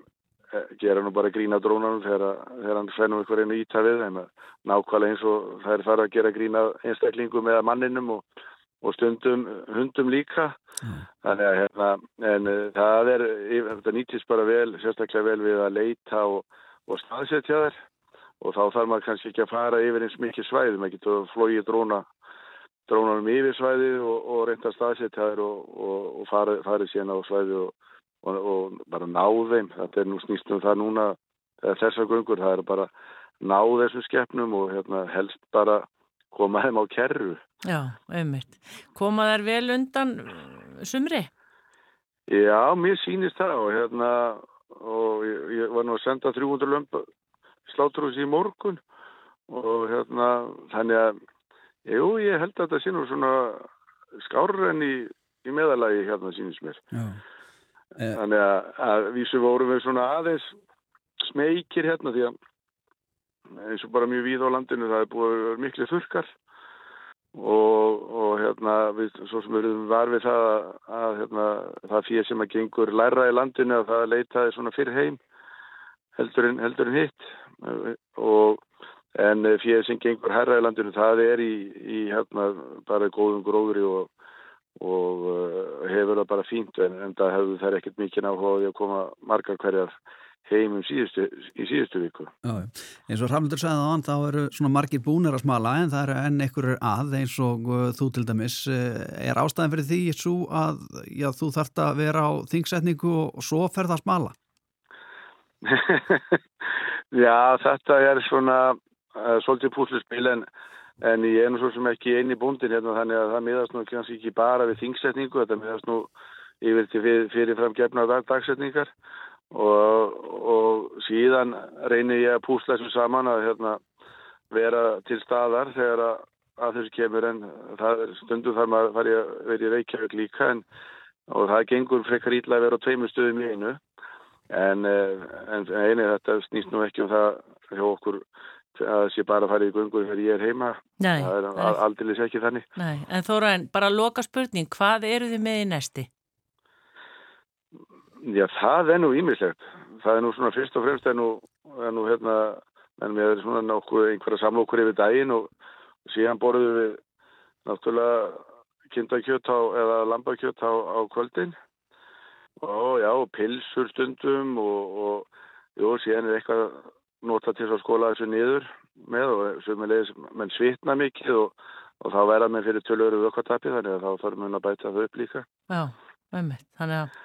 gera nú bara grína drónanum þegar, þegar hann fennum ykkur einu íta við þeim. Að nákvæmlega eins og það er farið að gera grína einstaklingum eða manninum og, og stundum hundum líka. Þannig að hérna en uh, það er, þetta nýtist bara vel sérstaklega vel við að leita og, og staðsetja þær og þá þarf maður kannski ekki að fara yfir eins mikið svæði maður getur flóið dróna drónanum yfir svæði og, og reynda staðsetja þær og farið fari síðan á svæði og og, og bara ná þeim þetta er nú snýst um það núna þessar göngur, það er bara ná þessum skeppnum og hérna, helst bara koma þeim á kerru já, auðvitað. Koma þær vel undan uh, sumri? Já, mér sýnist það og hérna og ég, ég var nú að senda 300 lömpa sláturhús í morgun og hérna þannig að jú, ég held að þetta sé nú svona skárur enn í, í meðalagi hérna sýnist mér. Já. Þannig að, að vísu vorum við svona aðeins smeykir hérna því að eins og bara mjög víð á landinu það er búið miklu þurkar og, og hérna við, svo sem við erum var við það að, að hérna, það fyrir sem að gengur læra í landinu að það leitaði svona fyrir heim heldur en, heldur en hitt og en fyrir sem gengur herra í landinu það er í, í hérna bara góðum gróðri og og uh, hefur það bara fínt en, en það hefur þær ekkert mikið því að koma margar hverjar heim um síðustu, í síðustu viku. Já, eins og Rafnildur sagði á hann þá eru svona margir búnir að smala en það eru enn einhverjur að eins og uh, þú til dæmis uh, er ástæðan fyrir því svo að já, þú þarft að vera á þingsetningu og svo fer það að smala? já, þetta er svona uh, svolítið púsluspil en En ég er nú svo sem ekki eini búndin hérna þannig að það miðast nú kannski ekki bara við þingsetningu, þetta miðast nú yfir til fyrir, fyrirfram gefna dag, dagsetningar. Og, og síðan reynir ég að púsla þessu saman að hérna, vera til staðar þegar að, að þessu kemur en stundum þar maður að vera í Reykjavík líka en, og það gengur frekar ítla að vera á tveimur stöðum í einu en, en eini þetta snýst nú ekki um það hjá okkur að það sé bara að fara í gungur þegar ég er heima Nei, það er nei. aldrei ekki þannig Nei, en Þóra, en bara loka spurning, hvað eru þið með í næsti? Já, það er nú ímislegt það er nú svona fyrst og fremst er nú, er nú hérna, en við erum svona nokkuð einhverja samlokur yfir daginn og, síðan borðum við náttúrulega kindakjött á, eða lambakjött á, á kvöldin og já, pilsur stundum og, og jú, síðan er eitthvað nota til að skóla þessu niður með og sömulegis menn svitna mikið og, og þá verða menn fyrir tölur vökkvartapi þannig að þá þarf mun að bæta þau upp líka Já, einmitt. Þannig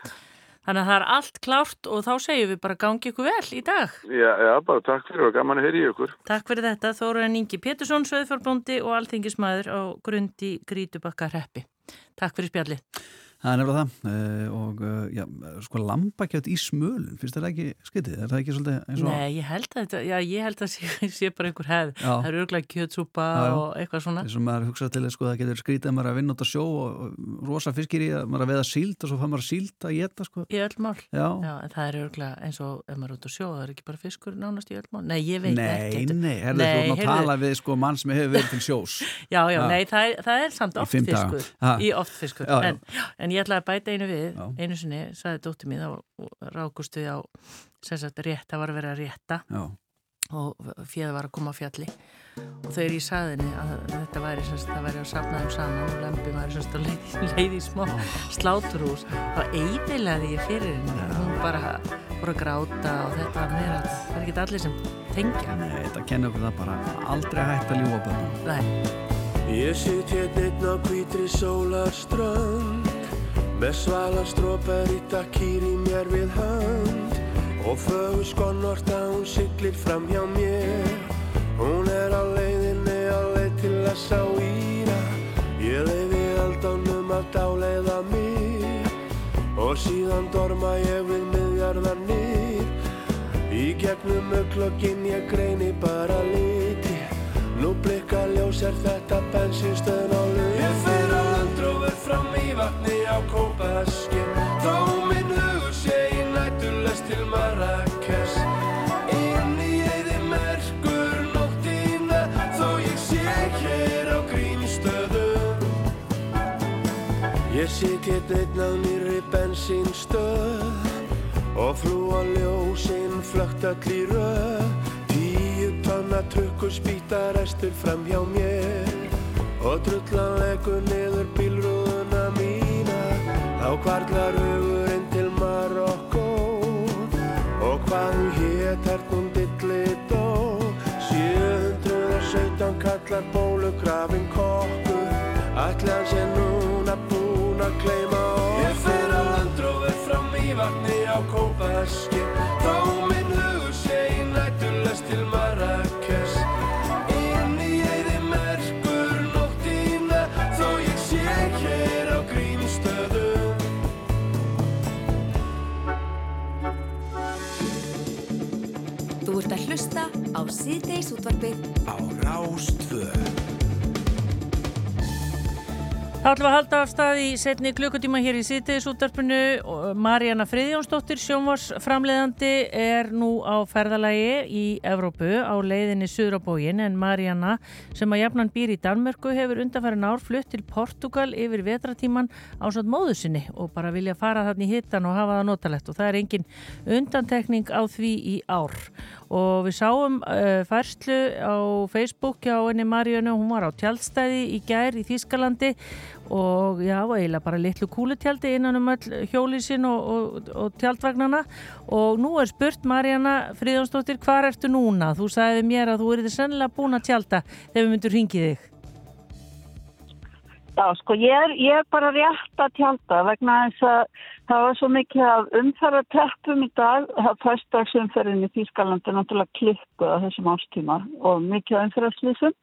þannig að það er allt klárt og þá segjum við bara gangi ykkur vel í dag. Já, já, bara takk fyrir og gaman að heyri ykkur. Takk fyrir þetta, Þóruðan Ingi Pétursson, Söðfjörnbóndi og alþingismæður á grundi Grítubakka hreppi. Takk fyrir spjalli. Það er nefnilega það uh, og uh, já, sko lambakjöt í smölun, finnst það ekki skytið? Er það ekki svolítið eins og... Nei, ég held að þetta, já, ég held að sé, sé bara einhver hefð. Já. Það eru örglega kjötsúpa Já, já. og eitthvað svona. og maður hugsa til sko, það getur skrítið að maður er að vinna út á sjó og, rosa fiskir í að maður er að veða síld og svo fann maður síld að geta sko. Í öll mál. Já. en það er örglega eins og ef maður er út á sjó, það er ekki bara fiskur nánast í öll mál. Nei, ég veit Nei, ekki. nei, við Í. Í. En, ég ætlaði að bæta einu við, Já. einu sinni, sagði dóttir mín, þá rákust við á, sem sagt, rétt, það var að vera rétta Já. og fjöð var að koma á fjalli og þegar ég sagði henni að þetta væri sem sagt, það væri að safnaðum saman og lempi væri sem sagt að leið, leið í smá sláturhús, þá eiginlegaði ég fyrir henni, hún bara voru að gráta og þetta var meira það er ekki allir sem tengja Nei, þetta kennir okkur það bara aldrei hægt að ljúa bönnum Nei. Ég sitt hérna einn á hvítri sólarströnd Með svala stróperi takkýr í mér við hönd. Og fögur skonnort að hún siglir fram hjá mér. Hún er á leiðinni á leið til að sá íra. Ég leiði aldánum að dáleiða mig. Og síðan dorma ég við miðjarðarnir. Í gegnum auklokkin ég greini bara liti. Nú blikka ljós er þetta bensinstöðn á luti Landrófur fram í vatni á kópaskin Þó minn hugur sé í nættulest til Marrakes Inn í eyði merkur nóttina Þó ég sé hér á grímstöðum Ég sit hérna einn á nýri bensinstöð Og frúa ljósinn flögt í röð. Tíu tonna trukkur spýta restur fram hjá mér Og drullan leggur niður mína Þá kvarlar hugurinn til Marokko Og hvað hún hét hernum dilli dó. 717 kallar bólugrafin kokkur. Ætli hann sé núna búinn að kleima okkur. Ég fer á landrófur fram í vatni á kópaski að hlusta á síðdeis útvarpið Á Rástvöð Þá ætlum við að halda af stað í setni klukkutíma hér í sítiðisúttarpinu. Marjana Friðjónsdóttir, sjónvarsframleiðandi, er nú á ferðalagi í Evrópu á leiðinni Suðrabógin en Marjana sem að jafnan býr í Danmörku hefur undanfærin ár flutt til Portugal yfir vetratíman á satt móðu sinni og bara vilja fara þarna í hittan og hafa það notalegt og það er engin undantekning á því í ár. Og við sáum uh, færslu á Facebook hjá henni Marjana, hún var á tjaldstæði í gær í Þískalandi og já, eiginlega bara litlu kúlutjaldi innan um öll hjólísin og, og, og tjaldvagnana og nú er spurt Marjana Fríðjónsdóttir, hvar ertu núna? Þú sagði mér að þú erið sennilega búin að tjalda þegar við myndum ringið þig. Já, sko, ég er, ég er bara rétt að tjálta vegna þess að það var svo mikið af umferðarteppum í dag, það fyrstagsumferðin í Þýskalandi náttúrulega klikkuð á þessum ástíma og mikið af umferðarslýsum,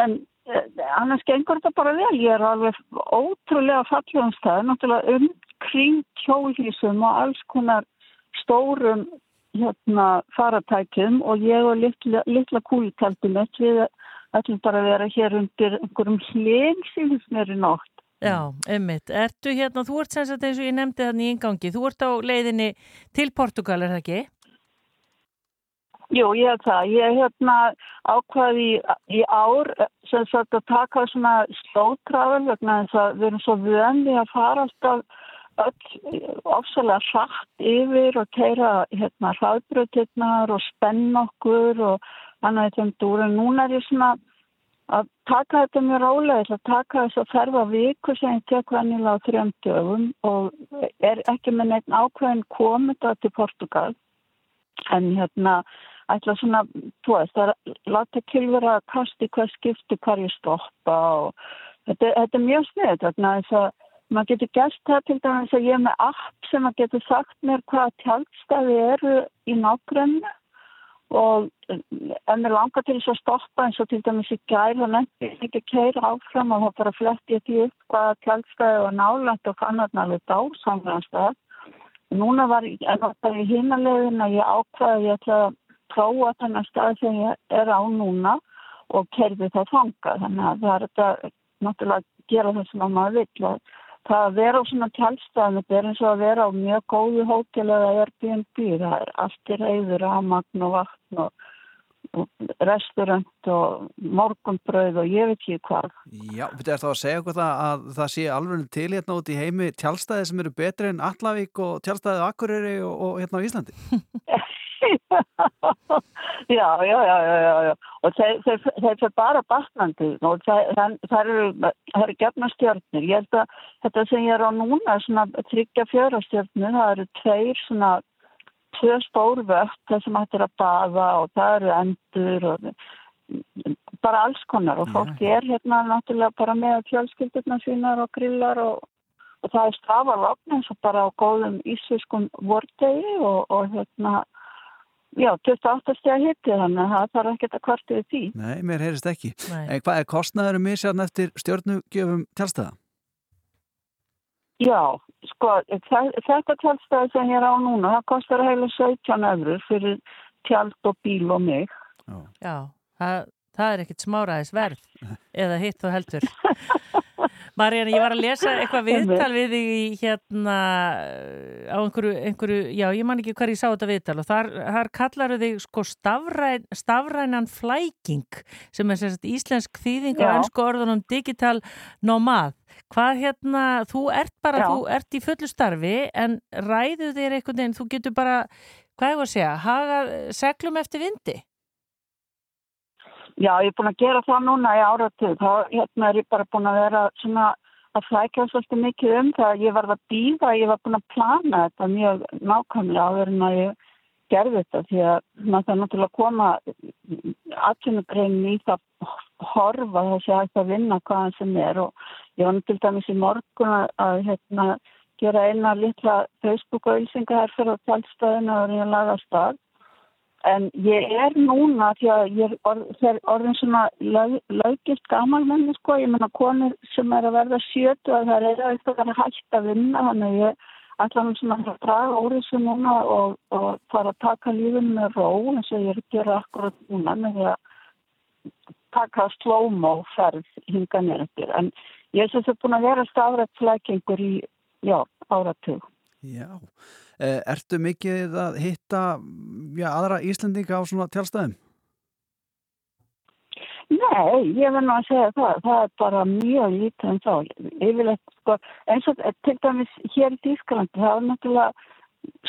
en eh, annars gengur þetta bara vel, ég er alveg ótrúlega fallegum stað, náttúrulega umkring kjólísum og alls konar stórum hérna faratækjum og ég og litla, litla kúlitældi mitt við ætlum bara að vera hér undir einhverjum hlingsýðis mér í nótt. Já, einmitt. Ertu hérna, þú ert sem sagt eins og ég nefndi þannig í ingangi, þú ert á leiðinni til Portugal, er það ekki? Jú, ég er það. Ég er hérna ákvaði í, í ár sem sagt að taka svona slótrafel vegna þess að við erum svo vöndi að fara alltaf öll ofsalega hratt yfir og keira hérna hraðbröðirnar og spenna okkur og annað í þeim dúr. En núna er ég svona að taka þetta mjög rálega, ég ætla að taka þess að ferða viku sem ég tek vennilega á þrjum dögum og er ekki með neitt ákveðin komið það til Portugal. En hérna ætla svona, þú veist, að láta kylvera að kasti hvað skipti hvar ég stoppa og þetta, þetta er mjög sniðið þarna þess að maður getur gert það til dæmis að ég er með app sem að getur sagt mér hvaða tjaldstæði eru í nágrunni og eh, ef mér langar til þess að stoppa eins og til dæmis í gæl og nefndi ekki að keira áfram og þá bara fletti ég því upp var nálægt og fann þarna alveg dásamlega Núna var ég bara í hínalegin að ég ákvaði að ég ætla að prófa þennan stað sem ég er á núna og kerfi það þanga. Þannig að það er þetta náttúrulega að gera það sem að maður vill. Og það að vera á svona tjálstæðum, þetta er eins og að vera á mjög góðu hótel eða Airbnb. Það er allt í reyður, ramagn og vatn og, og restaurant og morgunbröð og ég veit ekki hvað. Já, er þá að segja okkur það að það sé alveg til hérna út í heimi tjálstæði sem eru betri en Allavík og tjálstæði Akureyri og, og hérna á Íslandi. já, já, já, já. Og þeir, fyrir bara batnandi og það, eru, gefna stjórnir. Ég held að þetta sem ég er á núna, svona tryggja fjöra stjórnir, það eru tveir svona, tvö stórvögt, það sem hættir að baða og það eru endur og bara alls konar og fólk er hérna náttúrulega bara með fjölskyldurna sínar og grillar og, og það er strafalogn eins og bara á góðum ísviskum vordegi og, og hérna Já, 28 steg hitti þannig að það þarf ekki að kvarta við því. Nei, mér heyrist ekki. Nei. En hvað er kostnaður um misjarn eftir stjórnugjöfum tjálstæða? Já, sko, þe- þetta tjálstæði sem ég er á núna, það kostar heila 17 eurur fyrir tjald og bíl og mig. Já, það, það er ekkit smáraðis verð eða hitt og heldur. Maríana, ég var að lesa eitthvað viðtal við þig í hérna á einhverju, einhverju, já ég man ekki hver ég sá þetta viðtal og þar, þar kallaru þig sko stafræn, stafrænan flæking sem er sérst íslensk þýðing Já. ennsku orðunum digital nomad. Hvað hérna, þú ert bara, Já. þú ert í fullu starfi en ræðu þér einhvern veginn, þú getur bara, hvað ég var að segja, haga seglum eftir vindi? Já, ég er búin að gera það núna í áratug. Þá hérna er ég bara búin að vera svona að flækja svolítið mikið um það. Ég var að býða, ég var búin að plana þetta mjög nákvæmlega áður en að ég gerði þetta því að maður það náttúrulega að koma atvinnugreinin í það horfa hægt að vinna hvaðan sem er og ég var nú til dæmis í morgun að, að hérna, gera eina litla Facebook-auðsinga her fyrir á tjálstæðinu og ég laga af stað En ég er núna, því að ég er orðin svona lög, lögilt gamalmenni, sko, ég menna konur sem er að verða sjötu að það er eitthvað að hægt að vinna, þannig ég ætla nú svona að draga úr þessu núna og, og fara að taka lífinu með ró, eins og ég er að gera akkurat núna með því að taka slow-mo ferð hinga mér eftir. En ég er svo búin að vera stafrætt flækingur í, já, áratug. Já. Eh, ertu mikið að hitta já, aðra Íslendinga á svona tjálstæðum? Nei, ég verð nú að segja það, það er bara mjög lítið en þá. Yfirleitt, sko, eins og til dæmis hér í Þýskalandi, það er náttúrulega,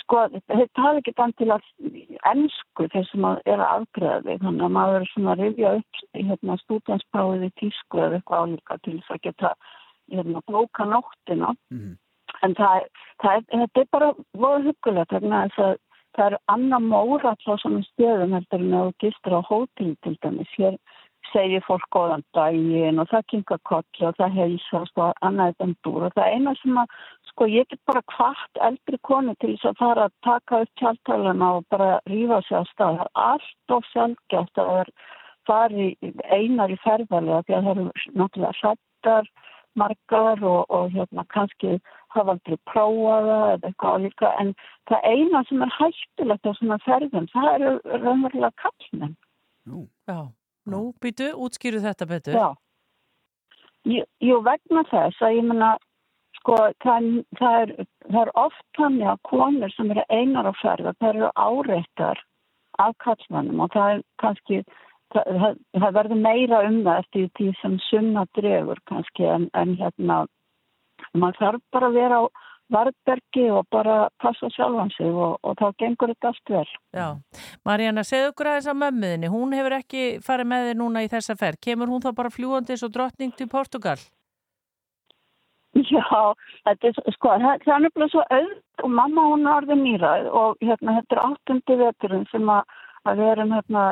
sko, þeir tala ekki bann til að ennsku þeir sem að er að afgreða þig, þannig að maður er svona að rifja upp hérna, stúdenspáðið í Þýsku eða eitthvað álíka til þess að geta hérna, bóka nóttina. En það, er- það er, þetta er bara voru hugulegt þess að það eru annar mór alltaf svona stöðum heldur en að þú gistur á hótel til dæmis. Hér segir fólk góðan daginn og það kingar kolli og það heilsast og annað er dæmdur og það eina sem að sko ég get bara hvart eldri konu til þess að fara að taka upp tjáltalana og bara rífa sig á stað. Það er allt of sjálfgjátt að það er fari einar í ferðarlega því að það eru náttúrulega hrættar margar og, og hérna kannski hafa aldrei prófað það eða eitthvað líka en það eina sem er hættulegt á svona ferðum það eru raunverulega kallmenn. Já, nú býtu, útskýru þetta betur. Já. Jú, jú, vegna þess að ég menna, sko, það, það, er, það er oft þannig að konur sem eru einar á ferða, það eru áreittar af kallmannum og það er kannski, það, það, það verður meira um það eftir því sem sunna dregur kannski en, en hérna, maður þarf bara að vera á varðbergi og bara passa sjálfan sig og, og þá gengur þetta allt vel. Já, Maríana, segðu okkur aðeins að mömmuðinni, hún hefur ekki farið með þér núna í þessa ferð, kemur hún þá bara fljúandis og drottning til Portugal? Já, þetta er sko, það er nefnilega svo auð og mamma hún er orðin nýrað og hérna þetta er áttundi veturinn sem að við erum hérna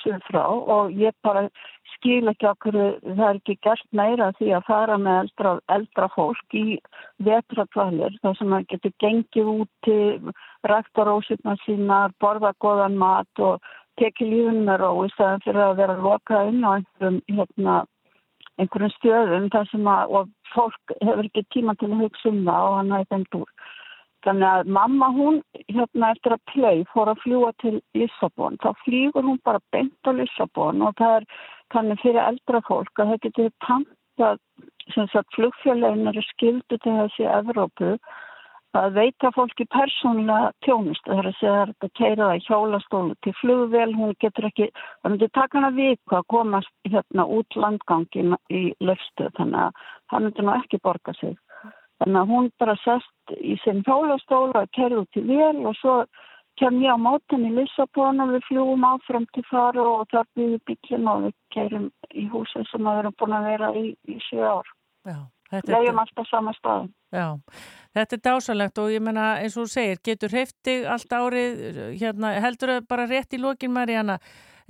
suð frá og ég bara skil ekki okkur það er ekki gert meira því að fara með eldra, eldra fólk í vetratvalir þar sem það getur gengið út til ræktarósirna sína, borða góðan mat og tekið lífun með ró í staðan fyrir að vera lokað inn á einhverjum hérna einhverjum stöðum þar sem að og fólk hefur ekki tíma til að hugsa um það og hann er þeim dúr. Þannig að mamma hún hérna eftir að play fór að fljúa til Lissabon. Þá flýgur hún bara beint á Lissabon og það er þannig fyrir eldra fólk að það getur pantað sem sagt flugfjölein eru skildu til þessi Evrópu að veita fólki persónulega tjónust það er að segja að þetta keira það í hjólastólu til flugvél, hún getur ekki það myndi taka hana viku að komast hérna út landgangin í löfstu þannig að það myndi nú ekki borga sig þannig að hún bara sest í sinn hjólastóla að keira út til vél og svo kem ég á mótin í Lissabon og við fljúum áfram til fara og þar býðum bílinn og við keirum í húsið sem við erum búin að vera í, í sjö ár Já, þetta er- alltaf sama staðum Já, þetta er dásalegt og ég menna eins og þú segir, getur hreifti allt árið, hérna, heldur það bara rétt í lokin Maríana,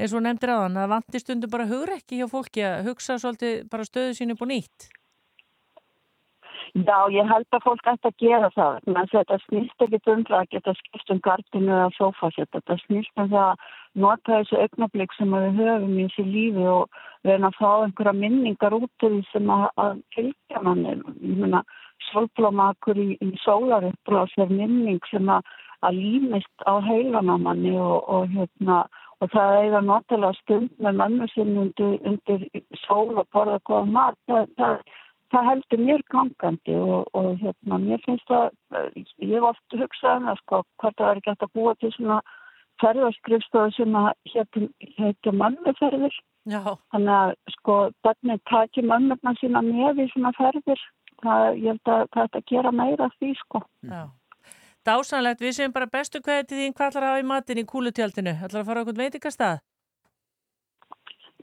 eins og nefndir þann, að vanti stundum bara hugur ekki hjá fólki að hugsa svolítið bara stöðu sínu búin nýtt. Já, ég held að fólk ætti að gera það. Men þetta snýst ekki um það að geta skipt um gardinu eða sofasett. Þetta snýst um það að nota þessu augnablík sem við höfum í þessu lífi og reyna að fá einhverja minningar út af því sem að, að fylgja manni. Ég meina, svolblómakur í, í sólaruppblás er minning sem að, að límist á heilan á manni og, og hérna og það eiga notalega stund með mömmu sinni undir, undir sól og borða góða mat. Það, það, það heldur mér gangandi og, og hérna, mér finnst það, ég hef oft hugsað um það sko, hvort það er hægt að búa til svona ferðarskrifstofu sem að heitja mönnuferðir. Já. Þannig að sko, börnir taki mönnurna sína með í svona ferðir. Það, ég held að það er að gera meira því sko. Já. Dásanlegt, við séum bara bestu kveði til þín hvað ætlar að hafa í matinn í kúlutjaldinu. ætlar að fara okkur veitingastað?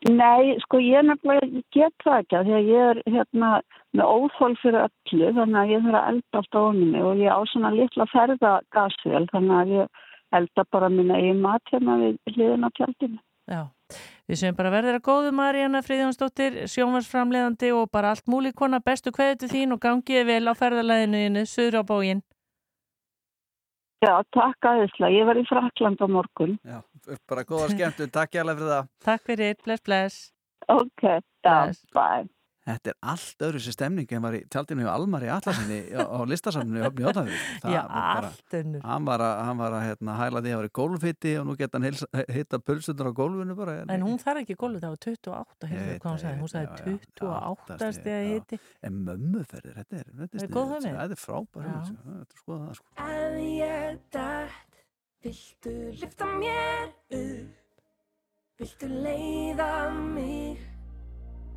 Nei, sko ég nefnilega ég get það ekki af því að ég er hérna með óþól fyrir öllu þannig að ég þarf að elda allt á honum og ég á svona litla ferðagasvél þannig að ég elda bara minna eigin mat hérna við hliðin á tjaldinu. Já, við séum bara verður að góðu Maríana Fríðjónsdóttir, sjónvarsframleðandi og bara allt múlíkona, bestu kveði til þín og gangiði vel á ferðalæðinu innu, söður á bógin. Já, takk aðeinslega. Ég var í Frakland á morgun. Já, bara góða skemmtun, takk hjálpa fyrir það. Takk fyrir, bless, bless. Ok, já, bye. Þetta er allt öðru sér stemning en var í tjaldinu hjá Almari Atlasinni á, á listasafninu í Jótafjörð. Já, allt önnur. Hann var að, hann var að hérna, hæla því að vera í gólfitti og nú geta hann heilsa- hitta pulsunar á gólfinu bara. En hún þarf ekki gólu, það var 28, heyrðu hvað hún sagði, hún það, sagði já, já, 28 stegi já. hiti. En mömmuferðir, þetta er, þetta Það er er hugmynd. Þetta er frábær sko. Þetta er skoða það sko. Ef ég dætt, viltu lyfta mér upp? Viltu leiða mig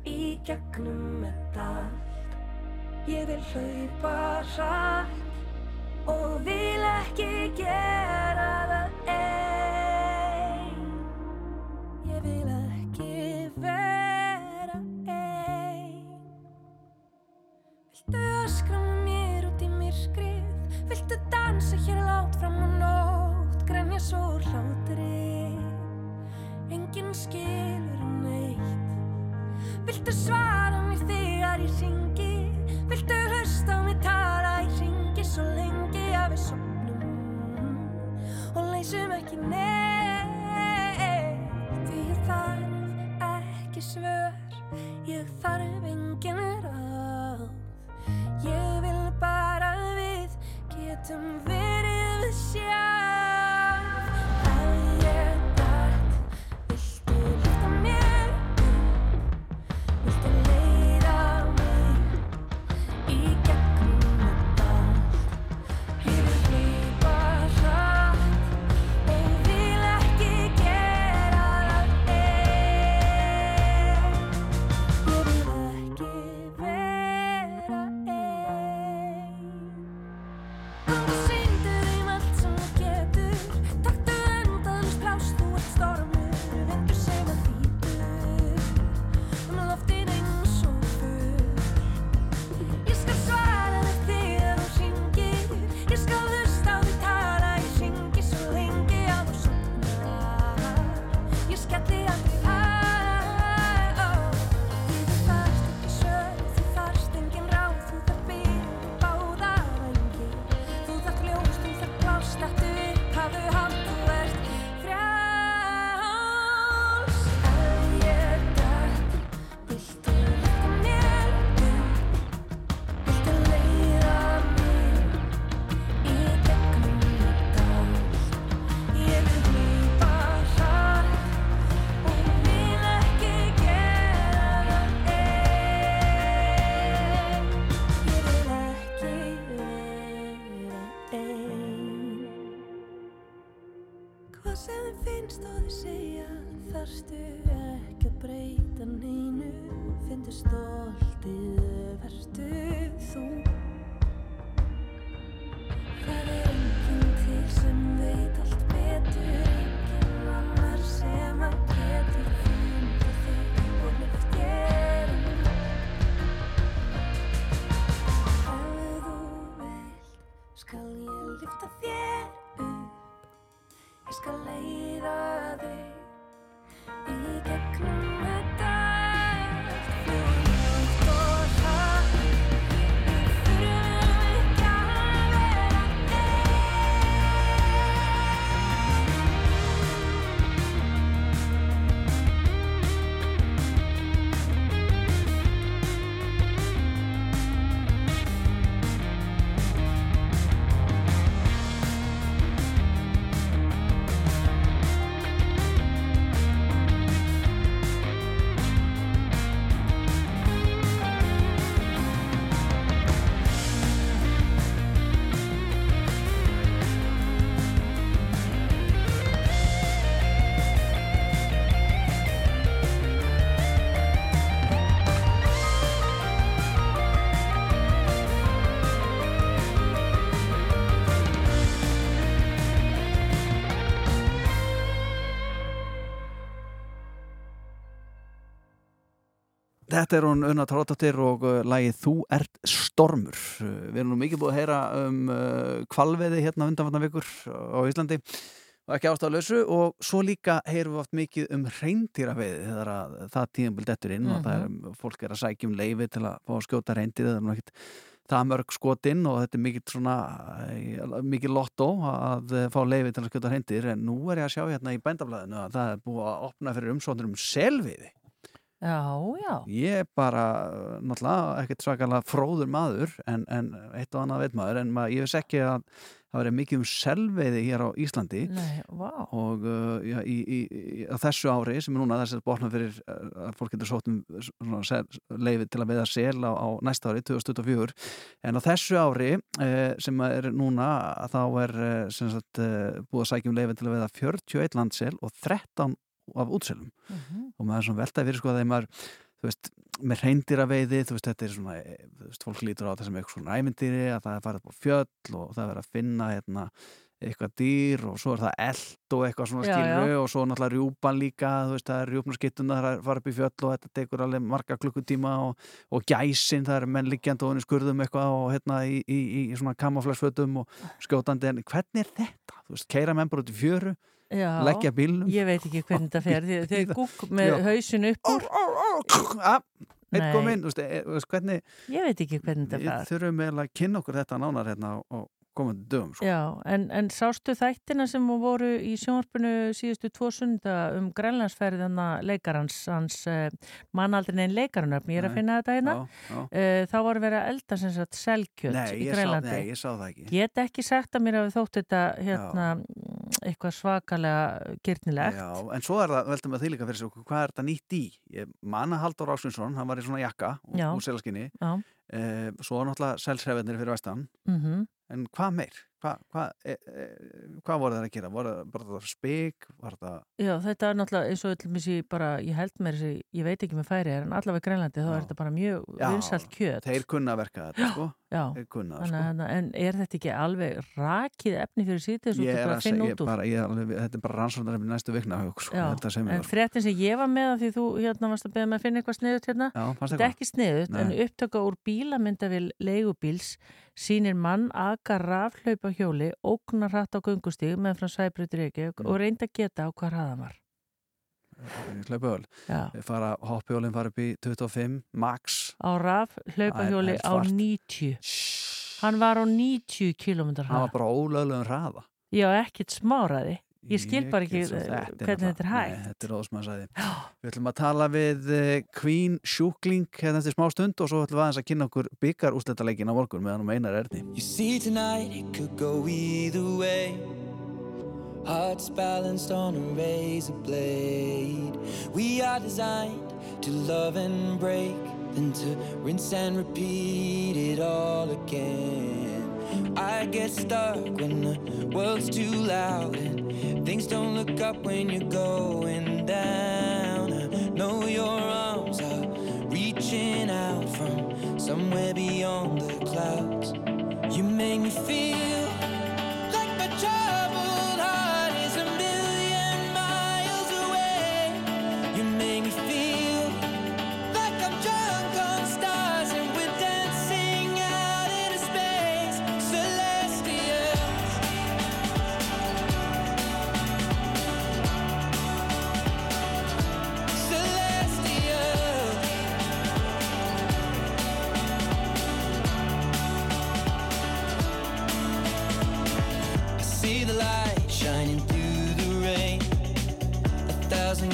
í gegnum þetta allt? Ég vil hlaupa hratt og vil ekki gera það einn. Ég vil ekki vera einn. Viltu öskra með mér út í myrkrið? Viltu dansa hér látt fram á nótt? Grenja svo hlátri Enginn skilur neitt Viltu svara mér þegar ég ringi? Viltu hlusta á mig tala? Í ringi svo lengi að við sopnum og leysum ekki neitt. Því ég þarf ekki svör Ég þarf engin ráð. Ég vil bara við getum verið við sjálf Þetta er hún Unna Tróttattir og uh, lagið Þú ert stormur. Uh, við erum nú mikið búið að heyra um uh, kvalveði hérna undanvarnar vikur á Íslandi. Og ekki ástæðalösu og svo líka heyrum við oft mikið um reyndýraveiði þegar að það tíðanbúl dettur inn og það er, fólk er að sækja um leifi til að fá að skjóta reyndýr það er nú ekkit það mörg skotinn og þetta er mikið svona eh, mikið lottó að eh, fá leifi til að skjóta reyndýr en nú er ég að sjá hérna í bændaflæðinu að það er búið að opna fyrir umsóknir um selviði Já, já. Ég er bara, uh, náttúrulega, ekkert svakalega fróður maður en, en eitt og annað veit maður en maður, ég veist ekki að það verið mikið um selveiði hér á Íslandi Nei, vá. og uh, já, í, í, í, þessu ári sem er núna þess að botna fyrir uh, að fólk getur sótt um leiði til að veiða sel á, á næsta ári 2024 en á þessu ári uh, sem er núna þá er sagt, búið að sækja um leiði til að veiða 41 landsel og 13 af útselum Mhm. og maður er svona veltaði fyrir sko að þeim maður þú veist, með reyndýraveiði þú veist, þetta er svona, eh, þú veist, fólk lítur á þetta sem eitthvað svona ævindýri, að það er farið upp á fjöll og það er að finna hérna eitthvað dýr og svo er það eld og eitthvað svona skilru og svo náttúrulega rjúpan líka, þú veist, það er rjúpnarskittuna það er að fara upp í fjöll og þetta tekur alveg marga klukkutíma og, og gæsin það er menn liggjandi og henni skurðum eitthvað og hérna í, í, í, í svona kamaflagsfötum og skjótandi, en hvernig er þetta? Þú veist, keira Já, leggja bílnum. Ég veit ekki hvernig þetta fer Þið, þið gúk með Já. hausin upp úr. Ah, einn kom inn, þú veist, hvernig Ég veit ekki hvernig þetta við fer þurfum eiginlega að kynna okkur þetta nánar hérna á komandi dögum sko. Já, en, en sástu þættina sem voru í sjónvarpinu síðustu tvo sunda um grænlandsferðina leikarans, hans uh, mannaldrin einn leikarunöfn, ég er að finna þetta hérna. Já, já. Uh, þá voru verið að elda sem sagt selkjöt Nei, í ég Grænlandi. nei, ég sá það ekki. Get ekki sagt að mér hafi þótt þetta hérna, eitthvað svakalega gyrnilegt Já, en svo er það, veltum við því líka fyrir sig hvað er þetta nýtt í? Ég manna Haldur Ásvinsson, hann var í svona jakka Já. úr selaskinni Já. eh, svo náttúrulega selshrefnir fyrir vestan Mhm. en hvað meir? Hvað hva, e, e, hva voru það að gera? Voru það spik? Var það Já, þetta er náttúrulega eins og þessi bara, ég held mér þessi, ég veit ekki með færi en allavega í Grænlandi þá er þetta bara mjög Já, vinsalt kjöt Þeir kunna að verka þetta, sko Já, kunna Þannig, sko. en er þetta ekki alveg rakið efni fyrir sítið svo finna segja, út úr? bara, ég, alveg, þetta er bara rannsóknar næstu vikna sko, Já, en fréttin sem ég var með því þú hérna varst að beða með að finna eitthvað sniðut hérna Já, þetta er ekki sniðut en Nei. upptöka úr bílamyndavil leigubíls sýnir mann aga rafhlaupa hjóli ógnar hratt á göngustíg með frá Sæbreytur Reykjavík og reyndi að geta á hvað hraðan var Hlaupahjól Já. fara, Hoppjólinn fara upp í 25 max. Á raf hlaupahjóli á svart. 90 hann var á 90 km hann hraða var bara ólöglegum hraða. Já ekkert smáraði ég skil bara ekki eh, þetta er hvernig þetta er hægt. Nei, þetta er ósmaðsæði Við ætlum að tala við eh, Queen Sjúkling hérna eftir smá stund og svo ætlum við aðeins að kynna okkur byggar úrsletaleikin á morgun meðan hún meinar erni. You see tonight it could go either way. hearts balanced on a razor blade. We are designed to love and break, then to rinse and repeat it all again. I get stuck when the world's too loud and things don't look up when you're going down. I know your arms are reaching out from somewhere beyond the clouds. You make me feel.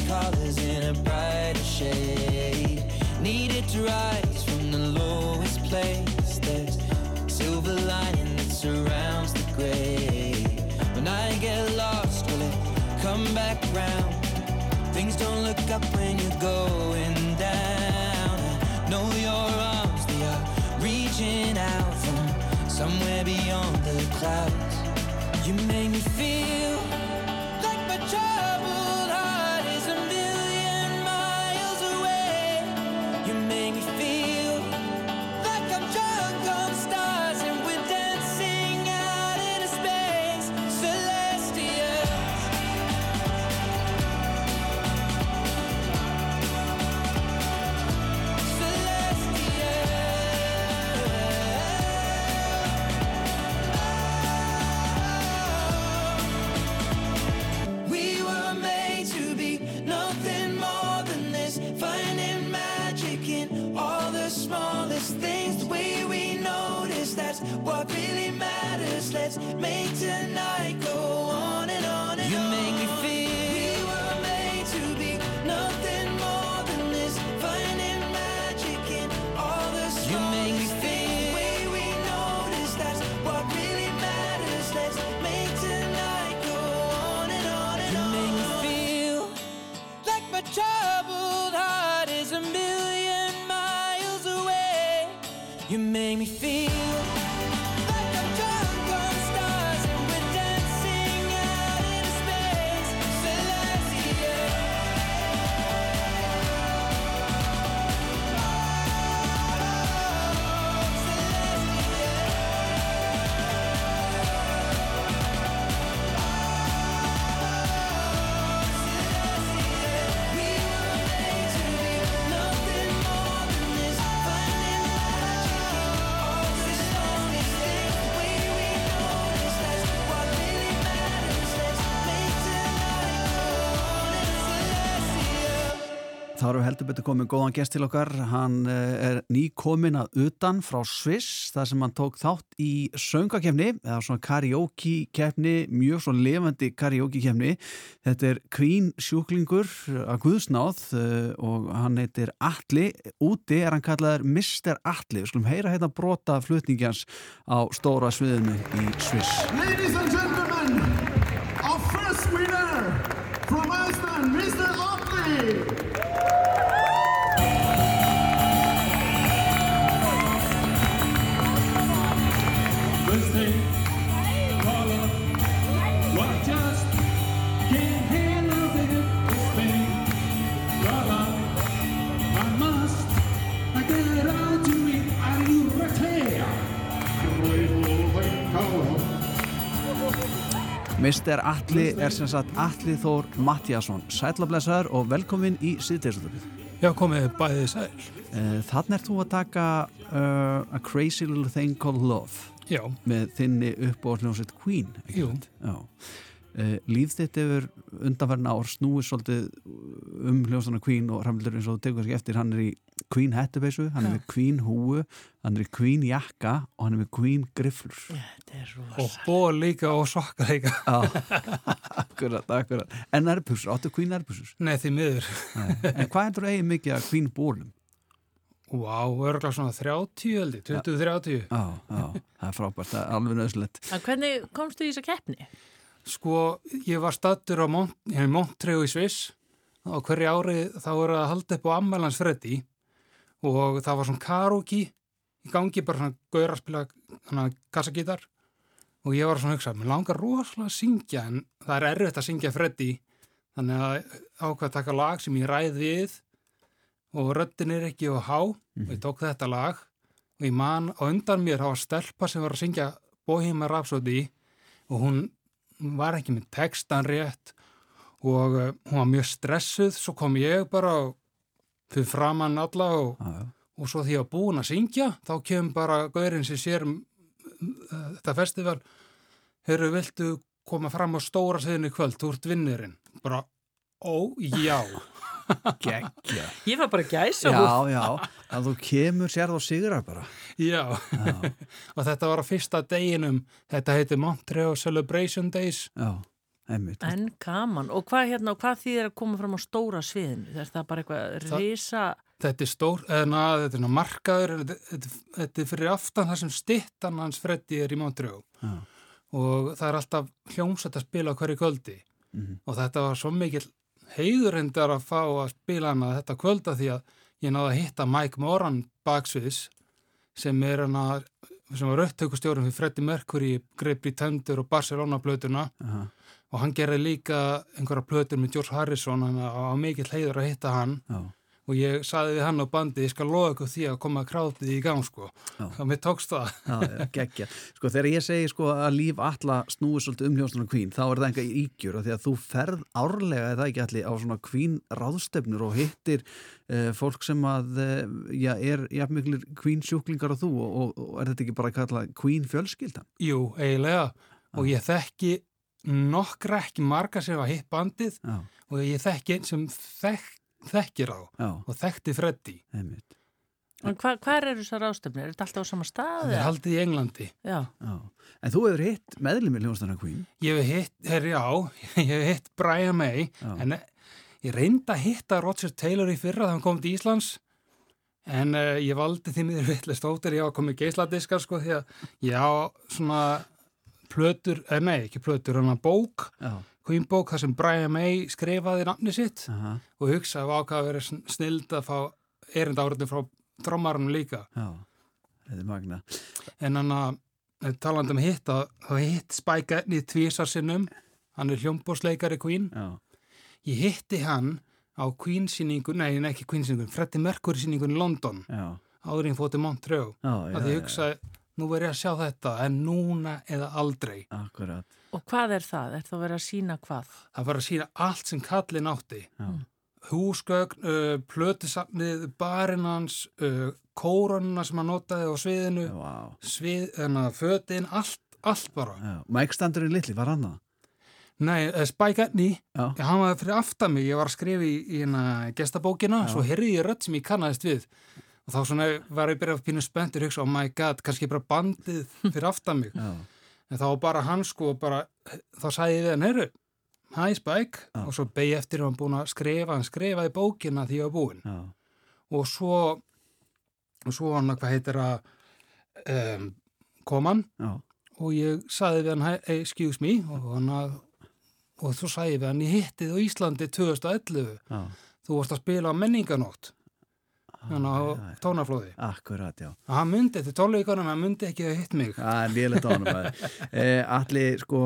Colors in a brighter shade. Needed to rise from the lowest place. There's silver lining that surrounds the gray. When I get lost, will it come back round? Things don't look up when you're going down. I know your arms, they are reaching out from somewhere beyond the clouds. You make me feel like my troubled Erum við heldur betur komið góðan gest til okkar. Hann eh, er nýkomin að utan frá Sviss þar sem hann tók þátt í söngakefni eða svona karaoke-kefni, mjög svo levandi karaoke-kefni. Þetta er Queen sjúklingur að Guðsnáð eh, og hann heitir Atli. Úti er hann kallaður Mr. Atli. Við skulum heyra hérna brota flutningjans á stóra sviðinu í Sviss. Ladies and gentlemen, Mr. Atli er sem sagt Atli Þór Mattiasson. Sætlablessaður og velkomin í síðdeisutupið. Já, komið bæðið sæl. Þannig ert þú að taka uh, A Crazy Little Thing Called Love Já. með þinni upp á hljómsveit Queen. Jú. Uh, líf þitt yfir undanverna ár snúið svolítið um hljómsveitna Queen og Ramlur eins og þú tegur kannski eftir, hann er í Queen hettupeysu, hann er með Queen húu, hann er í Queen jakka og hann er með Queen grifflur. Þetta er rosa. Og ból líka og sokka líka. Já, akkurat, akkurat. En nærbúsur, áttu Queen nærbúsur? Nei, því miður. En hvað endur eigin mikið að Queen bólum? Vá, örgulega svona 30 heldur, 20-30. Já, já, það er frábært, það er alveg nöðslegt. En hvernig komstu í þessa keppni? Sko, ég var stattur á Montreux í Sviss og hverju ári þá voru að halda upp á Ammælans Freddy og það var svona karaoke í gangi, bara svona gaur að spila hana, kassagítar. Og ég var svona að hugsa, mér langar rosalega að syngja en það er erfitt að syngja Freddy. Þannig að ákvað að taka lag sem ég ræð við og röddin er ekki á há. Og ég tók þetta lag og ég man á undan mér hafa stelpa sem var að syngja Bohemian Rhapsody og hún var ekki með textan rétt og uh, hún var mjög stressuð. Svo kom ég bara og fyrir framann alla og, og svo því að búin að syngja þá kemur bara gaurinn sem sér um, uh, þetta festival. Herru, viltu koma fram á stóra sviðinu í kvöld, þú ert vinnirinn bara, ó, já. Gekkja Ég var bara gæsa Já, já, að þú kemur sér og sigrar bara. Já, og þetta var á fyrsta deginum, þetta heiti Montreal Celebration Days. Já, einmitt. En gaman, og hvað hérna, og hvað þýðir að koma fram á stóra sviðinu? Er það bara eitthvað Það- risa Þetta er stór, eða þetta er ná markaður, þetta, þetta, þetta er fyrir aftan þar sem stittan hans Freddi er í Montreal. Já. Og það er alltaf hljómsætt að spila hverju kvöldi. Mhm. Og þetta var svo mikil heiðurindar að fá að spila hana þetta kvölda því að ég náði að hitta Mike Moran baksviðs sem er hana, sem var upptökustjórun fyrir Freddi Mercury, Great Pretender og Barcelona plötuna. Aha. Og hann gerði líka einhverja plötur með George Harrison hann á mikill heiður að hitta hann Já. og ég saði við hann á bandi ég skal loða ykkur því að koma krátið í gang sko og mér tókst það Já. Sko þegar ég segi sko að líf alla snúi svolítið um hljómsnuna kvín þá er það enga ígjur því að þú ferð árlega eða ekki allir á svona kvín ráðstefnur og hittir uh, fólk sem að uh, já, er jafnmiklir kvín sjúklingar og þú og, og, og er þetta ekki bara að kalla kvín fjölskyldan? Jú, eiginlega og ég þekki nokkra ekki marga sem var hitt bandið Já. og ég þekki einn sem þek, þekkir á Já. og þekkti Freddi Einmitt. En hva, hvað eru þessar ástöfnir? Er þetta alltaf á sama stað? það er haldið í Englandi Já. Já. En þú hefur hitt meðlumir hljómsnuna kvín? Ég hef hitt, her, já, ég hef hitt Brian May, Já. en eh, ég reyndi að hitta Roger Taylor í fyrra þegar hann kom til Íslands, en uh, ég valdi því miður vitlega stóttir, ég hafa komið geisladiskar sko, því að ég á svona plötur, eh, nei, ekki plötur, hann að bók, Já. Queen bók, þar sem Brian May skrifaði nafni sitt Aha. og hugsaði á hvað að vera snild að fá erinda áriðin frá drömmarunum líka. Já, þetta er magna. En hann að talandi um hitt það hitt Spike Edney tvísar sinnum hann er hljómbórsleikari Queen Já. ég hitti hann á Queen síningu, nei, ekki Queen síningu Freddie Mercury síningun í London Já. áður en ég fóti Montreux að ég hugsaði, nú verð ég að sjá þetta en núna eða aldrei Akkurat. Og hvað er það? Er það verið að sína hvað? það var að sína allt sem kallin átti Já. húsgögn, uh, plötusafnið barinn hans, uh, kóronuna sem hann notaði á sviðinu wow. svið, enna, fötin, allt, allt bara Já. Mike Standurinn litli, var hann það? Nei, uh, Spike Edney, Já. hann var fyrir aftan mig, ég var að skrifa í, í hérna gestabókina, Já. svo heyrði ég rödd sem ég kannaðist við og þá svona var ég byrjað að pínu spenntur, hugsa, oh my god, kannski bara bandið fyrir aftan mig. En þá bara hann sko, bara, þá sagði ég við hann, heyrðu, hæ Spike, og svo beig eftir hann búin að skrifa, hann skrifaði bókina því ég var búinn. Já. Og svo, og svo hann, hvað heitir að, um, kom hann og ég sagði við hann, hey, excuse me, og hann að, og sagði ég við hann, ég hitti þið á Íslandi 2011, Já. þú varst að spila á menninganótt, á tónaflóði. Akkurat, já. Hann myndi eftir tónleikunum, hann myndi ekki að hitt mig. Það er lélega tónum að eh, Allir, sko,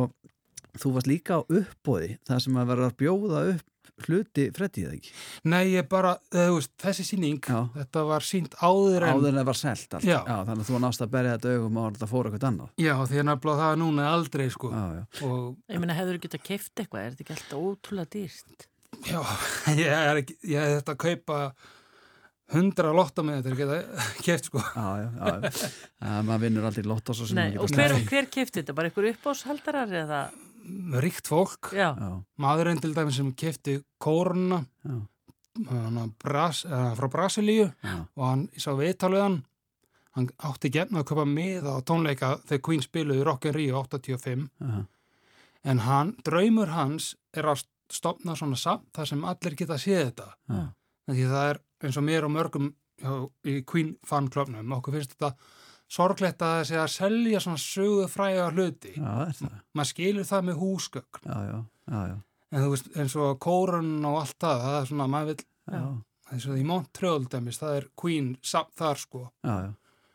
þú varst líka á uppbóði það sem að vera að bjóða upp hluti frettið eða ekki? Nei, ég bara, þú veist, þessi síning, Já. þetta var sínt áður en... Áður en það var selt allt. Já. Þannig að þú nást að berja þetta augum og það fór eitthvað annað. Já, því að nefnilega það er núna aldrei, sko. Já, já. Og, Ég meina, hefur þú getað keift eitthvað? Er þetta ekki alltaf ótrúlega dýrt? já, ég er ég er þetta að kaupa hundra lotta með þetta, er ekki það keft, sko. Já, já, já. Að maður vinnur aldrei lott og svo sem Nei, maður og hver, hver keifti þetta? Bara einhver uppáshaldarar eða? Ríkt fólk, Já. Já. maðurinn til dæmis sem kefti kóruna Bras, frá Brasilíu Já. og hann, sá viðtalið hann átti gefna að köpa miða á tónleika þegar Queen spiluði Rock in Rio 85 Já. en hann, draumur hans er að stopna svona samt þar sem allir geta séð þetta Já. Því það er eins og mér og mörgum hjá, í Queen fanklubnum okkur finnst þetta sorglegt að það sé að selja svona sögu fræga hluti Já, er það. maður skilur það með húsgögn Já, já, já, já. en þú veist eins og kórun og allt það það er svona maður vil Já. eins og í Montreal dæmis það er Queen samt þar sko Já, já.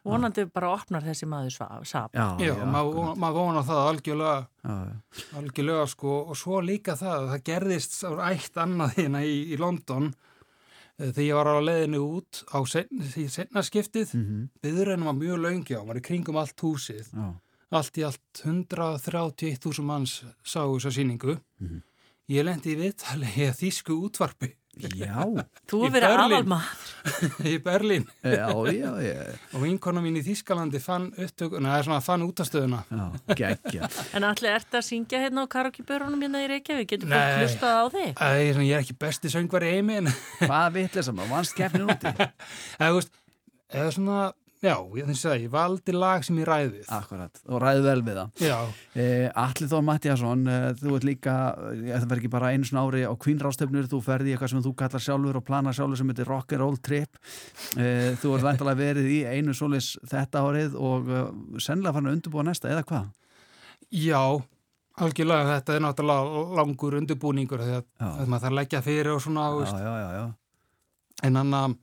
Vonandi bara opnar þessi maður sap. Já, maður maður vona það algjörlega Já, já. algjörlega sko og svo líka það að það gerðist ætt annað hérna í, í London Þegar ég var á leiðinu út á sen, því senna skiptið, mm Mhm. byðurinn var mjög og var í kringum allt húsið. Já. Allt í allt 131.000 manns sáu þessa síningu. Mhm. Ég lendi í viðtali í þýsku útvarpi. Já. Þú hefur verið aðalmaður. í Berlín. Já, já, já. Og vinkona mín í Þýskalandi fann upptökuna, eða svona fann útastöðuna. Já, geggja. En allir ert að syngja hérna á karaoke-börunum hérna í Reykjavík, getur fólk Nei. hlustað á þig? Svona, ég er ekki besti söngvar í heimi, en... Hvað vitlega maður, vannst keppnin úti? veist, eða svona, já, ég þess að ég valdi lag sem ég ræði við. Akkurat, og ræði vel við það. Eh, Alli Þór Mattiasson, eh, þú ert líka, eh, það verður ekki bara einu svona ári á kvínrástöfnur, þú ferði í eitthvað sem þú kallar sjálfur og planar sjálfur sem heitir rock'n'roll trip. Eh, þú ert væntalega verið í einu solis þetta árið og eh, sennilega farin að undirbúa næsta, eða hvað? Já, algjörlega, þetta er náttúrulega langur undirbúningur þegar að maður þarf að leggja fyrir og svona. Já, já, já, já. En hann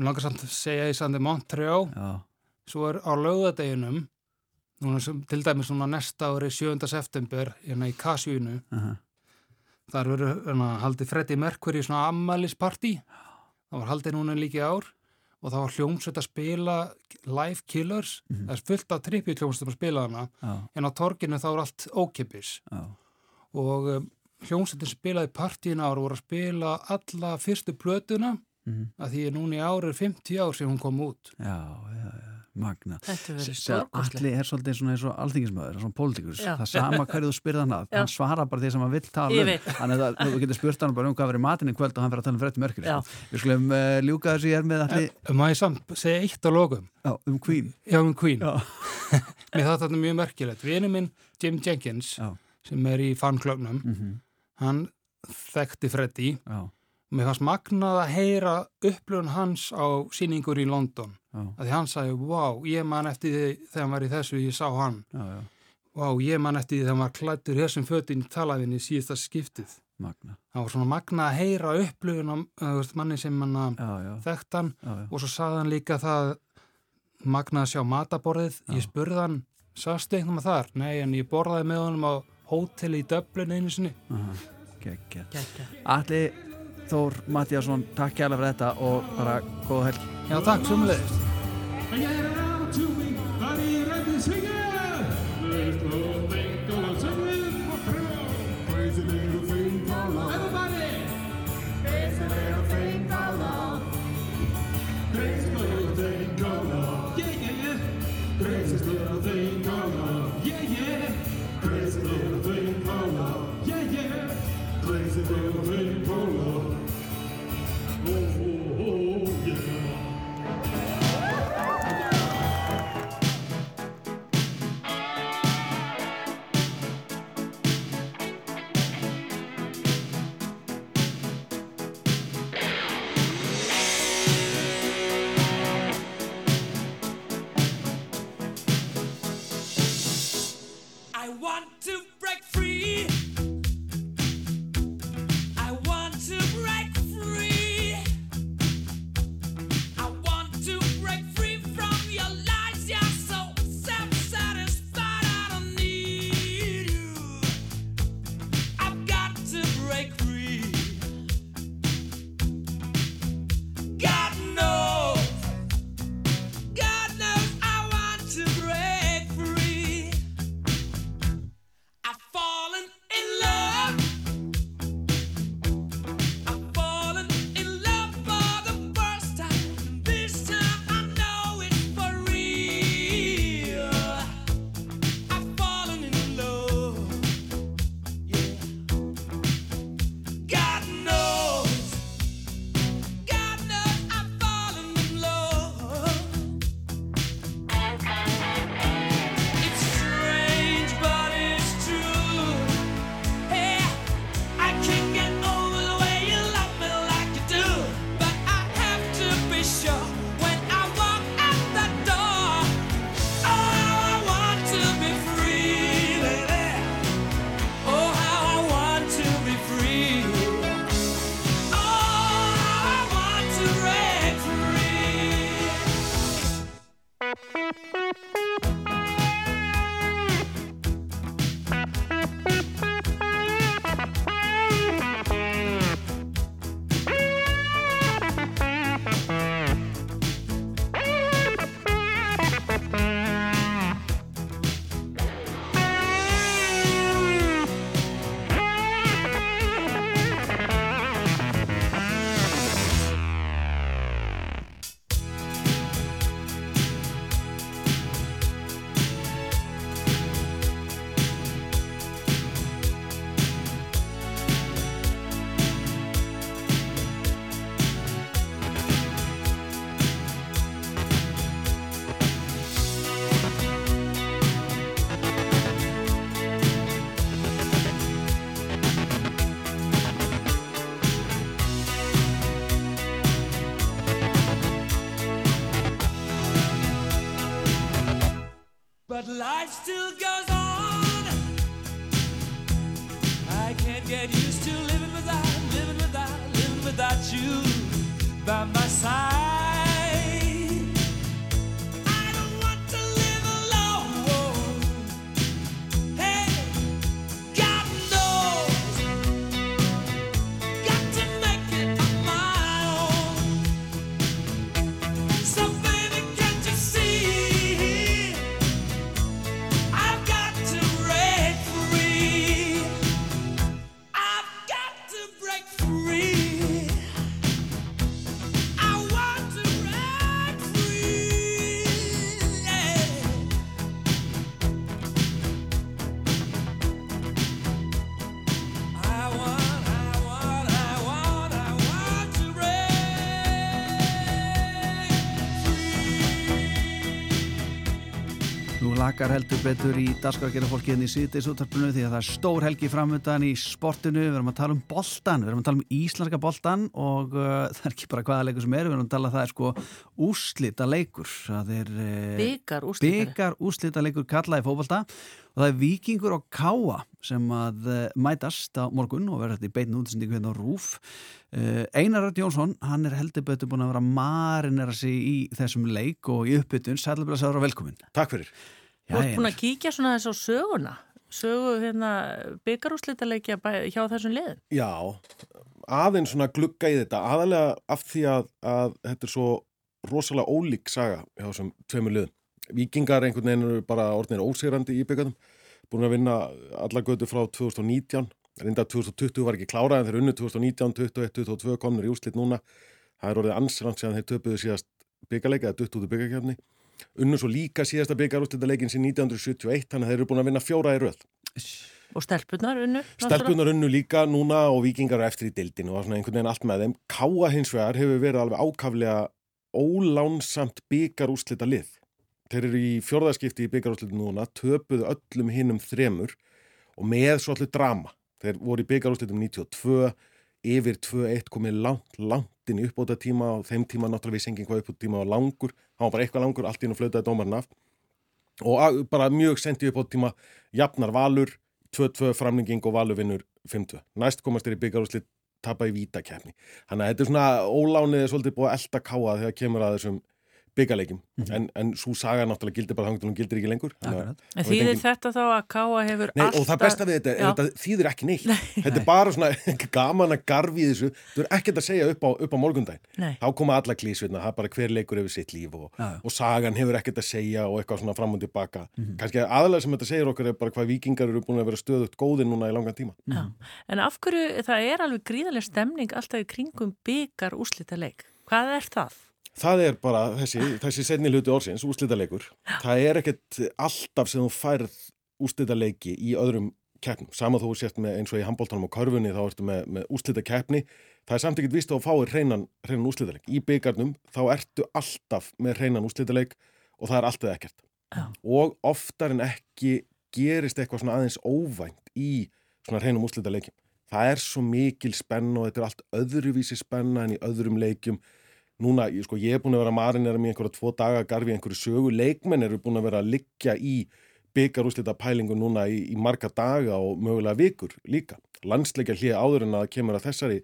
ég langar samt að segja í sandi Montreal, já. svo er á lögadeginum, núna sem, til dæmis svona næsta ári 7. september, hérna í Kasjúinu, Aha. þar verður hérna, haldið Freddie Mercury svona ammælisparti, það var haldið núna líka í ár. Og það var hljómsveit að spila Live Killers, það er fullt af trippi hljómsveit að spila hana, Já. en á torginu þá er allt ókipis og um, hljómsveitin spilaði partíin ár og voru að spila alla fyrstu plötuna Mhm. að því að núna í ár er 50 ár sem hún kom út Já, já, já, magna. Þetta verður Sér að stórkostlegt. Alli er svolítið svona eins og alþingismöður, svona pólitíkus. Það sama hverju þú spyrð hann að, Já. hann svarar bara því sem hann vill tala um. Þannig að þú getur spurt hann bara um hvað verið matinn í kvöld og hann fyrir að tala um frétti mörkri. Já. Sko. Við skulum uh, ljúka þessu ég er með allir. Má ég samt segja eitt á logum? Já, um Queen. Já, um Queen. Mér það þetta mjög merkilegt. Vinu minn Jim Jenkins, Já. sem er í fanklögnum, Mhm. hann þekkti Freddy. Já. Mér fannst magnað að heyra upplöfun hans á síningur í London. Já. Að því hann sagði, wow, ég man eftir því þegar hann var í þessu, ég sá hann. Já, já. Wow, ég man eftir því þegar hann var klættur þessum fötin í talafinni síðasta skiptið. Magna. Það var svona magna að heyra upplöfun á uh, manni sem hann já. þekkt hann og svo sagði hann líka það magna að sjá mataborðið. Ég spurði hann, sagðstu einhverjum að þar? Nei, en ég borðaði með honum á hóteli í Dublin einu sinni. Aha, geggja. Geggja. Þór Mattiasson, takk kærlega fyrir þetta og bara góða helg. Já, takk, sumulegist. Música Nú lakar heldur betur í dagskrafgerða fólki en í síðdeisúttarpinu því að það er stór helgi framöndan í sportinu, við erum að tala um boltan, við erum að tala um íslenska boltan og uh, það er ekki bara hvaða leikur sem er, við erum að tala það er sko úslita leikur, það er uh, Bikar úrslitaleikur. bikar úslita leikur kallaði fótbolta og það er vikingur og káa sem að uh, mætast á morgun og verður þetta í beinu útsendingu hérna á Rúf uh, Einar Rött Jónsson, hann er heldur betur búin að vera marinera sig í þessum leik og í uppbytun, sælublega sára velkomin Takk fyrir Þú ert búin að kíkja svona þess á söguna sögu hérna byggarúslitalegja hjá þessum liðum? Já, aðeins svona glugga í þetta aðalega af því að, að þetta er svo rosalega ólík saga hjá þessum tveimur liðum. Víkingar einhvern veginn eru bara orðinir ósigrandi í byggandum búin að vinna alla götu frá 2019 reynda 2020 var ekki klárað en þeir unnu 2019, 21, 22 komnir í úrslit núna. Það er orðið ansrand sem þeir töpuðu síðast byggarleika eða dutt út úr byggarkefni unnu svo líka síðasta byggarúrslitaleikin sín 1971 þannig að þeir eru búin að vinna fjóra í röð og stelpunar unnu Stelpunar unnu líka núna og vikingar eftir í dildinu og svona einhvern veginn allt með þeim. Káa hins vegar hefur verið alveg ákaflega ólánsamt byggarúslita lið. Þeir eru í fjórðaskipti í byggarúslitinu núna, töpuðu öllum hinnum þremur og með svo allir drama. Þeir voru í byggarúslitum 92, yfir 2-1 komið langt, langt inn í uppbóta tíma og þeim tíma náttúrulega vissi enginn hvað uppbóta tíma var langur. Það var bara eitthvað langur, allt inn og flautaði dómarinn af. Og bara mjög sendi uppbóta tíma, jafnar valur, 2-2 framlenging og valur vinnur 5-2. Næst komast þeir í byggarúslit tapa í vítakefni. Þannig að þetta er svona ólánið er svolítið búið að elda káa þegar kemur að þessum byggarleikim. en, en svo saga náttúrulega gildir bara þangt og hún gildir ekki lengur. Þannig En þýðir engin- þetta þá að Káa hefur Nei, alltaf og það besta við þetta er þetta þýðir ekki neitt. þetta er bara svona gaman að garfi þessu. Þú er ekkert að segja upp á, á morgundaginn. Nei. Þá koma alla klísvirna, það er bara hver leikur yfir sitt líf og, og sagan hefur ekkert að segja og eitthvað svona fram og tilbaka. Mhm. Kannski aðalega sem þetta segir okkur er bara hvað vikingar eru búin að vera stöðugt góðir núna í langan tíma. Já. En af hverju það er alveg gríðarlega stemning alltaf í kringum byggar úslita leik hvað er það? Það er bara þessi, þessi setni hluti orðsins, úrslitaleikur. Það er ekkert alltaf sem þú færð úrslitaleiki í öðrum keppnum. Sama þú sért með eins og í handbóltanum og körfunni þá ertu með, með úrslitakeppni. Það er samt ekkert vist að þú fáir hreinan, hreinan úrslitaleik. Í byggarnum þá ertu alltaf með hreinan úrslitaleik og það er alltaf ekkert. Já. Og oftar en ekki gerist eitthvað svona aðeins óvænt í svona hreinum úrslitaleikjum. Það er svo mikil spenn og þetta er allt öðruvísi spenna en í öðrum leikjum núna, ég, sko, ég er búin að vera marinera með einhverja tvo daga garfi einhverju sögu, leikmenn eru búin að vera að liggja í byggarúslita pælingu núna í, í marga daga og mögulega vikur líka. Landsleikja hlýja áður en að kemur að þessari,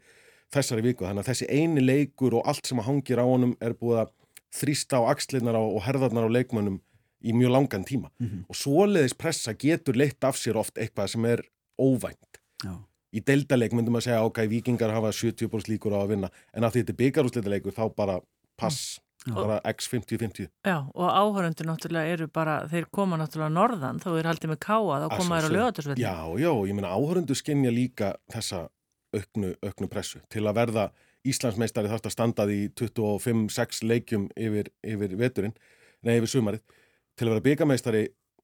þessari viku, þannig að þessi eini leikur og allt sem að hangir á honum er búið að þrýsta á axlirnar á, og herðarnar á leikmönnum í mjög langan tíma. Og svoleiðis pressa getur leitt af sér oft eitthvað sem er óvænt. Já. Í deildaleik myndum að segja, ok, vikingar hafa 70% líkur á að vinna, en að því þetta er byggarúslitaleikur þá bara pass, bara x 50-50. Já, og áhörundur náttúrulega eru bara, þeir koma náttúrulega norðan, þá er haldið með káa, þá koma þeir á lögatursvelli. Já, já, ég meina áhörundu skinja líka þessa auknu, auknu pressu. Til að verða Íslandsmeistari þarf að standa því 25-6 leikjum yfir, yfir veturinn, nei yfir sumarið. Til að vera byggameistari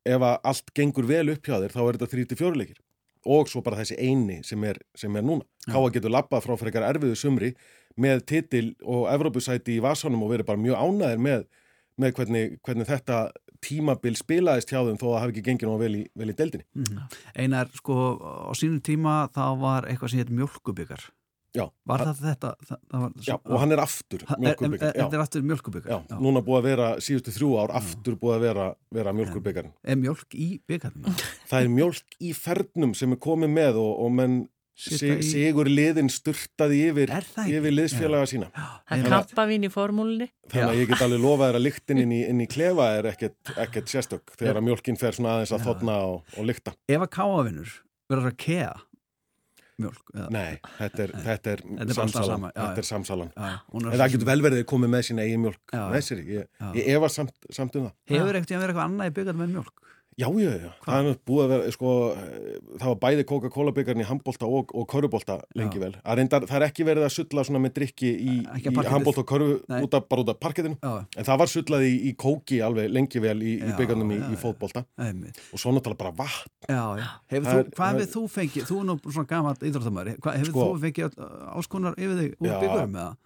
ef að allt gengur vel upp hjá þér þá er þetta 3-4 leikir og svo bara þessi eini sem er, sem er núna. Káa getur labbað frá frekar erfiðu sumri með titil og Evrópusæti í vasanum og verið bara mjög ánæðir með, með hvernig, hvernig þetta tímabil spilaðist hjá þeim þó að það hafi ekki gengið nú vel vel í deildinni. Mhm. Einar, sko, á sínum tíma þá var eitthvað sem heit mjölkubikar Já. Var það þetta? Það, það var, Já, og hann er aftur mjölkurbyggar. er- Þetta er aftur mjölkurbyggar? Já, núna búið að vera síðustu þrjú ár aftur búið að vera, vera mjölkurbyggarinn. Er mjölk í byggarnum? Það er mjölk í fernum sem er komið með og, og menn sig, í- sigur liðin sturtaði yfir, yfir liðsfélaga sína. Það er kampavín í formúlinni. Þannig að ég get alveg lofað þér að lyktin inn í, inn í klefa er ekkert, ekkert sérstök þegar að mjölkin fer svona aðeins að Já. þotna og, og lykta. Ef að káavinnur verður að kea mjölk eða? Nei, þetta er, þetta er Þetta samsalan. sama, þetta er samsalan. En það getur vel verið að komið með sína eigin mjölk með sér. Ég, ég efa samt, samt um það. Hefur ekkert að vera eitthvað annað í byggarnum en mjölk? Já, já, já. Það er búið að vera, sko, eh, það var bæði Coca-Cola byggarinn í handbólta og, og körfubolta lengi vel. Það, reyndar, það er ekki verið að sulla svona með drikki í, á í handbólta og körfu út af, bara út af parkettinu. Já. En það var sullað í, í kóki alveg lengi vel í, í Já, byggarnum í, já. Einmitt. Og svo náttúrulega bara vatn. Já, já. Hefur Það þú, hvað hefur þú fengið? Þú er nú svona gamalt íþróttamæri. Hefur Sko- þú fengið all- alls konar yfir þig úr Já. byggurum eða?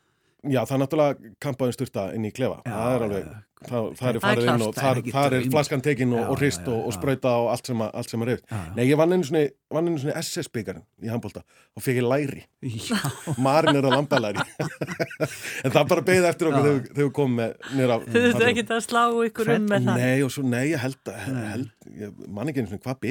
Já, það er náttúrulega kampaðin styrta inn í klefa. það er alveg, það, það Það er farið inn og er þar, þar er flaskan tekin og, og hrist og, og já. sprauta og allt sem, að- allt sem er reyft. Nei, ég vann einu svona, vann einu svona SS byggarinn í handbólta og fekk ég læri. Marin er að lambalæri. en það bara beigði eftir okkur þegar þegar við komum með nýra. Þau þurftu ekki að slá ykkur um með það. Nei, og svo, nei, ég held, held ég man ekki einu svona hvað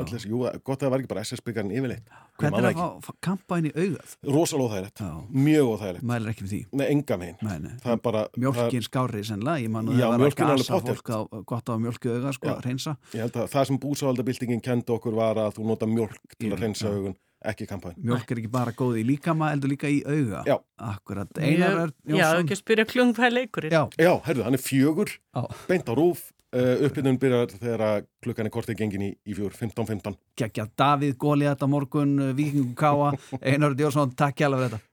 öll þessi, jú, gott að það var ekki bara SS byggarinn yfirleitt. Hvernig það er að fá kampa inn í augað? Rosalega óþægilegt, mjög óþægilegt. Mælir ekki við því? Nei, enga megin. Nei, nei. Það er bara... Mjölkin skári sennilega, ég man að Já, það var að er gasa fólk á, gott á mjölki auga, sko, Já. að reynsa. Ég held að það sem búsavaldabildingin kendi okkur var að þú nota mjölk til að reynsa augun, ekki kampaðin. Mjölk er ekki bara góð í líkama, heldur líka í auga. Já. Akkurat. Einar Örn Já, ekki að spyrja klung hvað er leikurinn. Já. Já, herðu, hann er fjögur, beint á rúf, uh, uppbytun byrjar þegar klukkan er kortið gengin í, í fjögur, 15.15. Gekkja Davíð Góliat á morgun, Víkingu Káa, Einar Örn Jónsson, takk hjá alveg þetta.